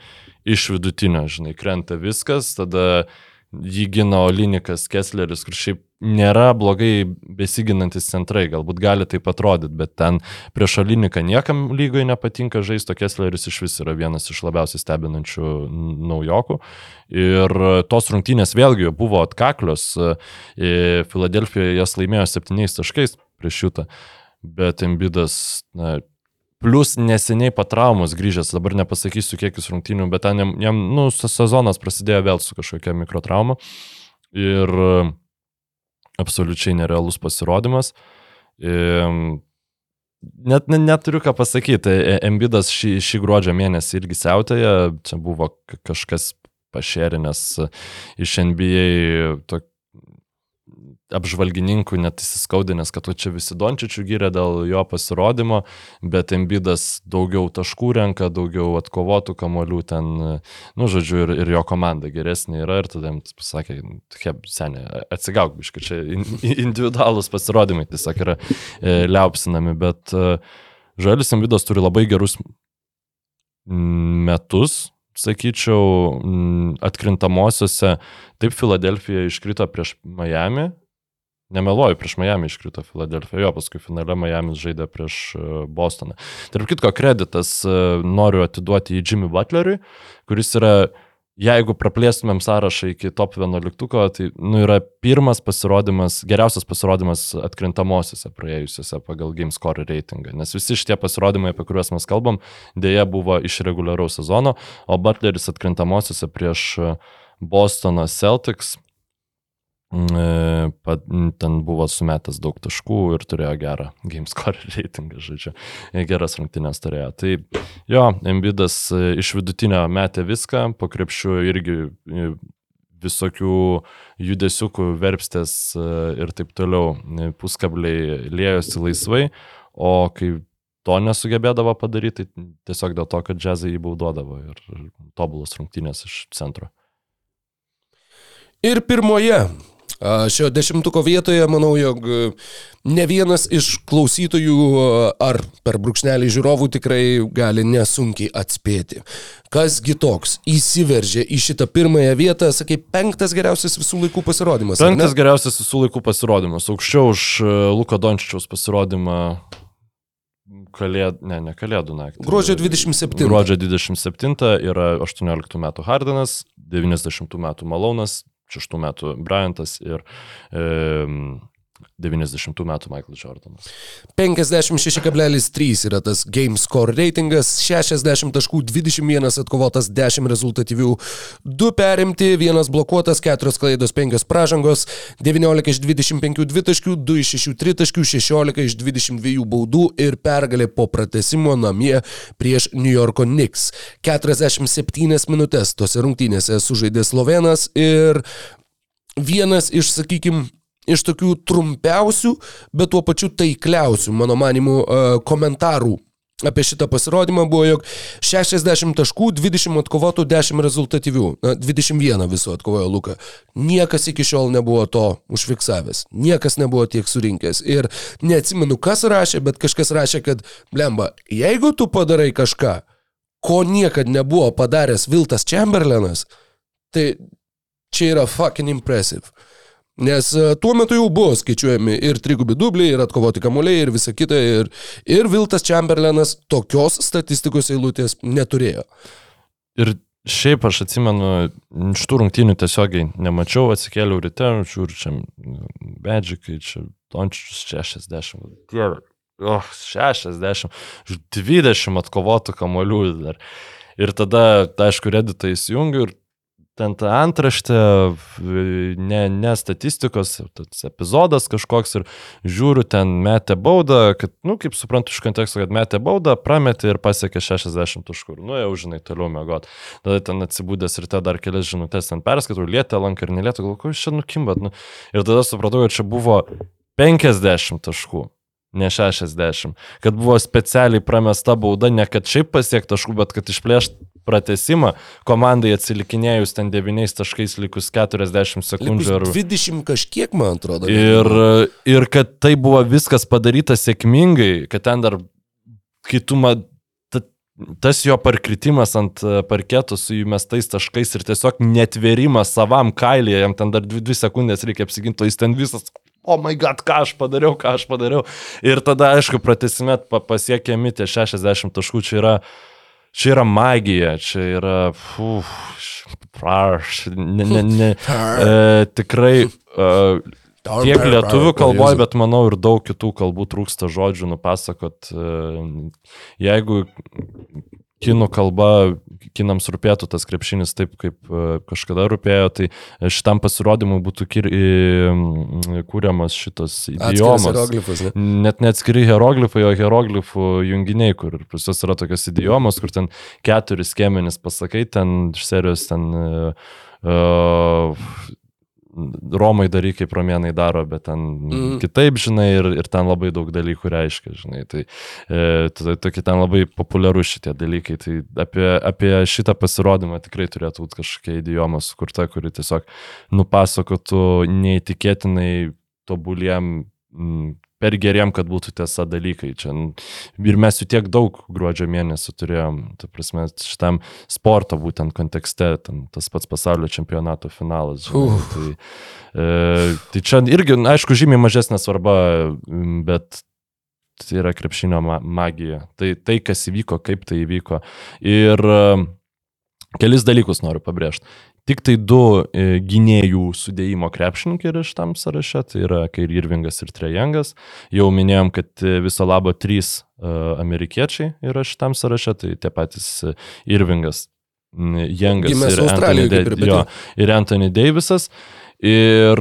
iš vidutinio, žinai, krenta viskas, tada jį gina Olinikas Kessleris, kur šiaip nėra blogai besiginantis centrai, galbūt gali taip atrodyti, bet ten prieš Oliniką niekam lygoje nepatinka žaisti, o Kessleris iš vis yra vienas iš labiausiai stebinančių naujokų. Ir tos rungtynės vėlgi buvo atkaklios, E, Filadelfijoje jas laimėjo septyniais taškais prieš šitą, bet Embidas, na, Plus neseniai patraumus grįžęs, dabar nepasakysiu kiek jis rungtynių, bet ten jam, jam nu, se- sezonas prasidėjo vėl su kažkokia mikrotrauma. Ir e, absoliučiai nerealus pasirodymas. Ir, Net, net neturiu ką pasakyti. E- Embidas šį, šį gruodžio mėnesį irgi siautėja. Čia buvo ka- kažkas pašėrinęs iš NBA to, apžvalgininkų net įsiskaudinęs, kad va čia visi Dončičių gyrė dėl jo pasirodymo, bet Embidas daugiau taškų renka, daugiau atkovotų kamolių ten, nu, žodžiu, ir, ir jo komanda geresnė yra ir tada jam pasakė, heb, senė, atsigauk biškai, čia in- individualūs pasirodymai tiesiog yra e, liaupsinami, bet e, Žalis Embidas turi labai gerus metus, sakyčiau, atkrintamosiose. Taip, Filadelfija iškrito prieš Miami. Nemeluoju, prieš Miami iškrito Filadelfija, jo paskui finale Miami žaidė prieš e, Bostoną. Tarp kitko, kreditas e, noriu atiduoti į Jimmy Butleriui, kuris yra, jeigu praplėstumėm sąrašą iki top 11, tai nu, yra pirmas pasirodymas, geriausias pasirodymas atkrintamosiose praėjusiuose pagal GameScore reitingą. Nes visi šitie pasirodymai, apie kuriuos mes kalbam, dėja buvo iš reguliaraus sezono, o Butleris atkrintamosiose prieš e, Bostono Celtics ten buvo sumetęs daug taškų ir turėjo gerą GameScore reitingą, žodžiu, E, geras rungtynės turėjo. Tai jo, Embidas e, iš vidutinio metė viską, po krepšių irgi e, visokių judesiukų, verpstės e, ir taip toliau, e, puskabliai lėjosi laisvai, o kai to nesugebėdavo padaryti, tai tiesiog dėl to, kad džiazai jį baudodavo ir tobulas rungtynės iš centro. Ir pirmoje šio dešimtuko vietoje manau, jog a, ne vienas iš klausytojų a, ar per brūkšnelį žiūrovų tikrai gali nesunkiai atspėti. Kasgi toks įsiveržė į šitą pirmąją vietą, sakai, penktas geriausias visų laikų pasirodymas. Penktas geriausias visų laikų pasirodymas. Aukščiau už e, Luko Dončičiaus pasirodymą kalėdų, ne, ne kalėdų naktį. Gruodžio 27. Gruodžio 27 yra 18 metų Hardinas, 90 metų Malonas, 6 metų Bryantas ir e, 90 metų Michael Jordanas. 56,3 yra tas game score reitingas, 60 taškų, 21 atkovotas, 10 rezultatyvių, 2 perimti, 1 blokuotas, 4 klaidos, 5 pražangos, 19 iš 25 dvitaškių, 2 iš 6 tritaškių, 16 iš 22 baudų ir pergalė po pratesimo namie prieš New Yorko Knicks. 47 minutės tose rungtynėse sužaidė Slovenas ir vienas iš, sakykime, iš tokių trumpiausių, bet tuo pačiu taikliausių, mano manimu, e, komentarų apie šitą pasirodymą buvo, jog 60 taškų, 20 atkovotų, 10 rezultatyvių, na, 21 viso atkovojo Luka. Niekas iki šiol nebuvo to užfiksavęs, niekas nebuvo tiek surinkęs. Ir neatsimenu, kas rašė, bet kažkas rašė, kad, blemba, jeigu tu padarai kažką, ko niekad nebuvo padaręs Viltas Chamberlainas, tai čia yra fucking impressive. Nes e, tuo metu jau buvo skaičiuojami ir trigubi dubliai, ir atkovoti kamuoliai, ir visa kita. Ir, ir Viltas Chamberlainas tokios statistikos eilutės neturėjo. Ir šiaip aš atsimenu, iš tų rungtynių tiesiogiai nemačiau, atsikėliau ryte, žiūriu čia Bedžikai, čia Dončičius 60. Dieve. Oh, 60, 20 atkovotų kamolių dar. Ir tada, tai aišku, reditą įsijungiu ir ten ta antraštė, ne, ne statistikos, tas epizodas kažkoks ir žiūriu, ten metė baudą, kad, nu, kaip suprantu iš konteksto, kad metė baudą, prametė ir pasiekė 60 taškų. Nu, jau žinai, toliau mėgot. Tada ten atsibūdęs ir tada dar kelias žinutės ten perskaitau, lietė lanką ir nelietė, galvoju, ko jūs čia nukimbat. Nu, ir tada supratau, kad čia buvo 50 taškų ne 60. Kad buvo specialiai pramesta bauda, ne kad šiaip pasiekti taškų, bet kad išplėšt pratesimą komandai atsilikinėjus ten 9 taškais likus 40 sekundžių. Likus 20 kažkiek, man atrodo. Ir, ir kad tai buvo viskas padaryta sėkmingai, kad ten dar, kai tu ma, ta, tas jo parkritimas ant e, parketo su įmestais taškais ir tiesiog netverimas savam kailėje, jam ten dar 2 sekundės reikia apsiginti, jis ten visas o oh my god, ką aš padariau, ką aš padariau. Ir tada, aišku, pratesime pasiekėmi tie 60 taškų, čia yra, čia yra magija, čia yra, uf, praš, ne, ne, ne, e, tikrai e, tiek lietuvių kalboje, bet manau ir daug kitų kalbų trūksta žodžių nupasakot. E, jeigu kinų kalba, kinams rūpėtų tas krepšinis taip, kaip e, kažkada rūpėjo, tai šitam pasirodymui būtų kir, kūriamas šitas idiomas. Net neatskiri hieroglifai, o hieroglifų junginiai, kur pas yra tokios idiomos, kur ten keturis skėmenis pasakai, ten iš serijos ten uh, Romai daryk, kaip romėnai daro, bet ten mm. kitaip, žinai, ir, ir ten labai daug dalykų reiškia, žinai. Tai e, tokie ten labai populiarūs šitie dalykai. Tai apie, apie šitą pasirodymą tikrai turėtų būti kažkokia idioma sukurta, kuri tiesiog nupasakotų neįtikėtinai tobuliem m, per geriem, kad būtų tiesa dalykai. Čia, ir mes jų tiek daug gruodžio mėnesį turėjom, ta prasme, šitam sporto būtent kontekste, ten, tas pats pasaulio čempionato finalas. Žinai, tai, e, tai čia irgi, aišku, žymiai mažesnė svarba, bet tai yra krepšinio ma magija. Tai, tai, kas įvyko, kaip tai įvyko. Ir e, kelis dalykus noriu pabrėžti. Tik tai du e, gynėjų sudėjimo krepšininkai yra šitam sąraše, tai yra Kairi Irvingas ir Trejangas. Jau minėjom, kad e, viso labo trys uh, amerikiečiai yra šitam sąraše, tai tie patys e, Irvingas, Gimęs ir Anthony, bet jo, ir Anthony Davisas. Ir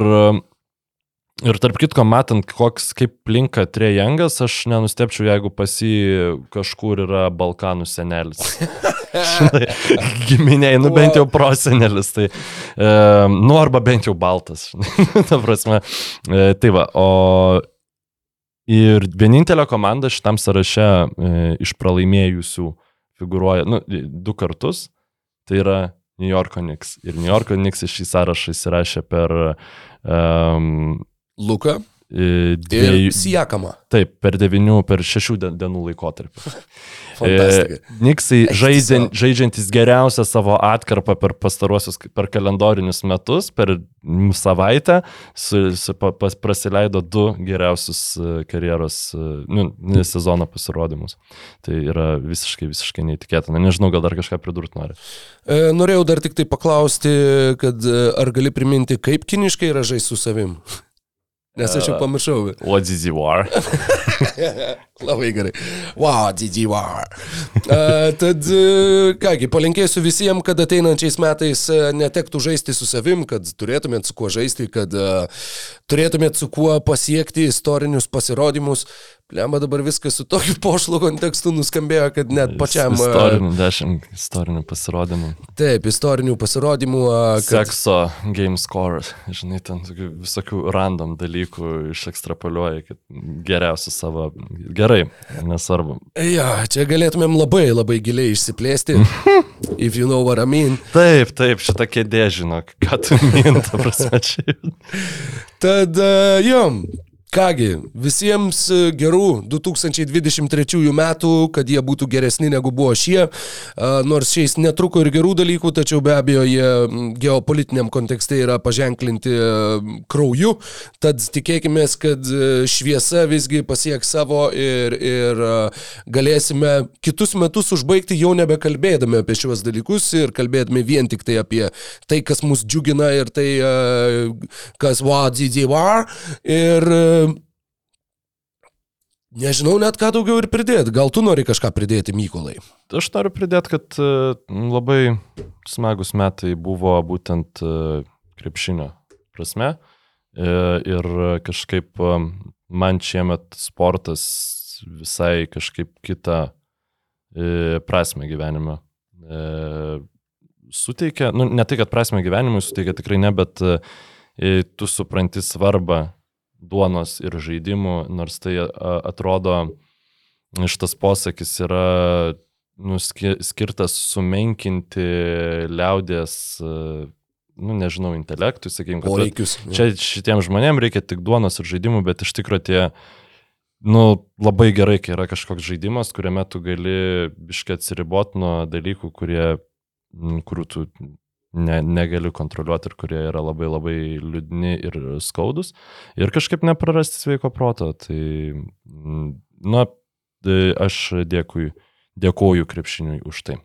Ir tarp kitko, matant, koks kaip plinka Trejangas, aš nenustepčiau, jeigu pas jį kažkur yra Balkanų senelis. Žinai, Giminiai, nu bent jau prosenelis, tai, e, nu arba bent jau baltas. Ta prasme, e, tai va, o ir vienintelė komanda šitam sąraše e, iš pralaimėjusių figuruoja, nu, du kartus, tai yra New Yorko Knicks. Ir New Yorko Knicks šį sąrašą įsirašė per um, Luka e, ir dviejų, Sijakama. taip, per devinių, per šešių dien- dienų laikotarpį. Fantastika. E, Niksai Eik žaidžian, tiesiog. žaidžiantis geriausią savo atkarpą per pastaruosius, per kalendorinius metus, per savaitę, su, su, pa, pas, praleido du geriausius e, karjeros, e, nu, sezono pasirodymus. Tai yra visiškai, visiškai neįtikėtina. Nežinau, gal dar kažką pridurti nori. E, Norėjau dar tik tai paklausti, kad ar gali priminti, kaip kiniškai yra žaisti su savim. Nes aš jau pamiršau. You are? Labai gerai. Wow. Uh, tad, uh, kągi, palinkėsiu visiems, kad ateinančiais metais uh, netektų žaisti su savim, kad turėtumėt su kuo žaisti, kad uh, turėtumėt su kuo pasiekti istorinius pasirodymus. Lemba dabar viskas su tokiu pošlu kontekstu nuskambėjo, kad net pačiam... Istorinių, dešimt istorinių pasirodymų. Taip, istorinių pasirodymų. Kad, Sekso game score, žinai, ten visokių random dalykų išekstrapoliuoja, kad geriausia savo. Gerai, nesvarbu. ja, čia galėtumėm labai labai giliai išsiplėsti. if you know what I mean. Taip, taip, šitą kėdė žinok, ką tu minta, prasme, čia. Tad uh, jom. Kągi, visiems e, gerų 2023 metų, kad jie būtų geresni negu buvo šie. A, Nors šiais netruko ir gerų dalykų, tačiau be abejo jie geopolitiniam kontekste yra paženklinti e, krauju. Tad tikėkime, kad e, šviesa visgi pasieks savo ir, ir e, galėsime kitus metus užbaigti jau nebekalbėdami apie šiuos dalykus ir kalbėdami vien tik tai apie tai, kas mus džiugina ir tai, e, kas vadzi var. Ir e, nežinau net ką daugiau ir pridėti. Gal tu nori kažką pridėti, Mykolai? Aš noriu pridėti, kad e, labai smagus metai buvo būtent e, krepšinio prasme. E, Ir kažkaip man šiemet sportas visai kažkaip kitą prasme gyvenime suteikia. Nu, ne tai, kad prasme gyvenimui suteikia, tikrai ne, bet tu supranti svarbą duonos ir žaidimų, nors tai atrodo, šitas posakis yra nu, ski- skirtas sumenkinti liaudės, nu, nežinau, intelektui, sakykime, Poreikius. čia šitiem žmonėm reikia tik duonos ir žaidimų, bet iš tikrųjų tie, nu, labai gerai, kai yra kažkoks žaidimas, kuriame tu gali biškai atsiriboti nuo dalykų, kurie, kurių tu ne, negali kontroliuoti ir kurie yra labai labai liūdni ir skaudus. Ir kažkaip neprarasti sveiko proto. Tai, mm, na, tai aš dėkui, dėkoju krepšiniui už tai.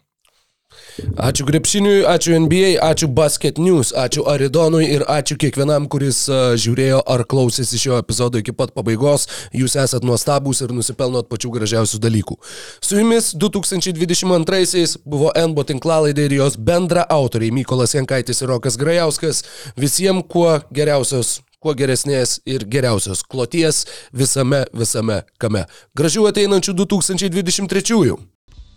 Ačiū Grepšiniui, ačiū NBA, ačiū Basket News, ačiū Aridonui ir ačiū kiekvienam, kuris uh, žiūrėjo ar klausėsi šio epizodo iki pat pabaigos. Jūs esat nuostabus ir nusipelnot pačių gražiausių dalykų. Su jumis 2022-aisiais buvo NBO tinklalaidė ir jos bendra autoriai Mykolas Jankaitis ir Rokas Grajauskas. Visiems kuo geriausios kuo geresnės ir geriausios kloties visame, visame kame. Gražių ateinančių 2023-ųjų.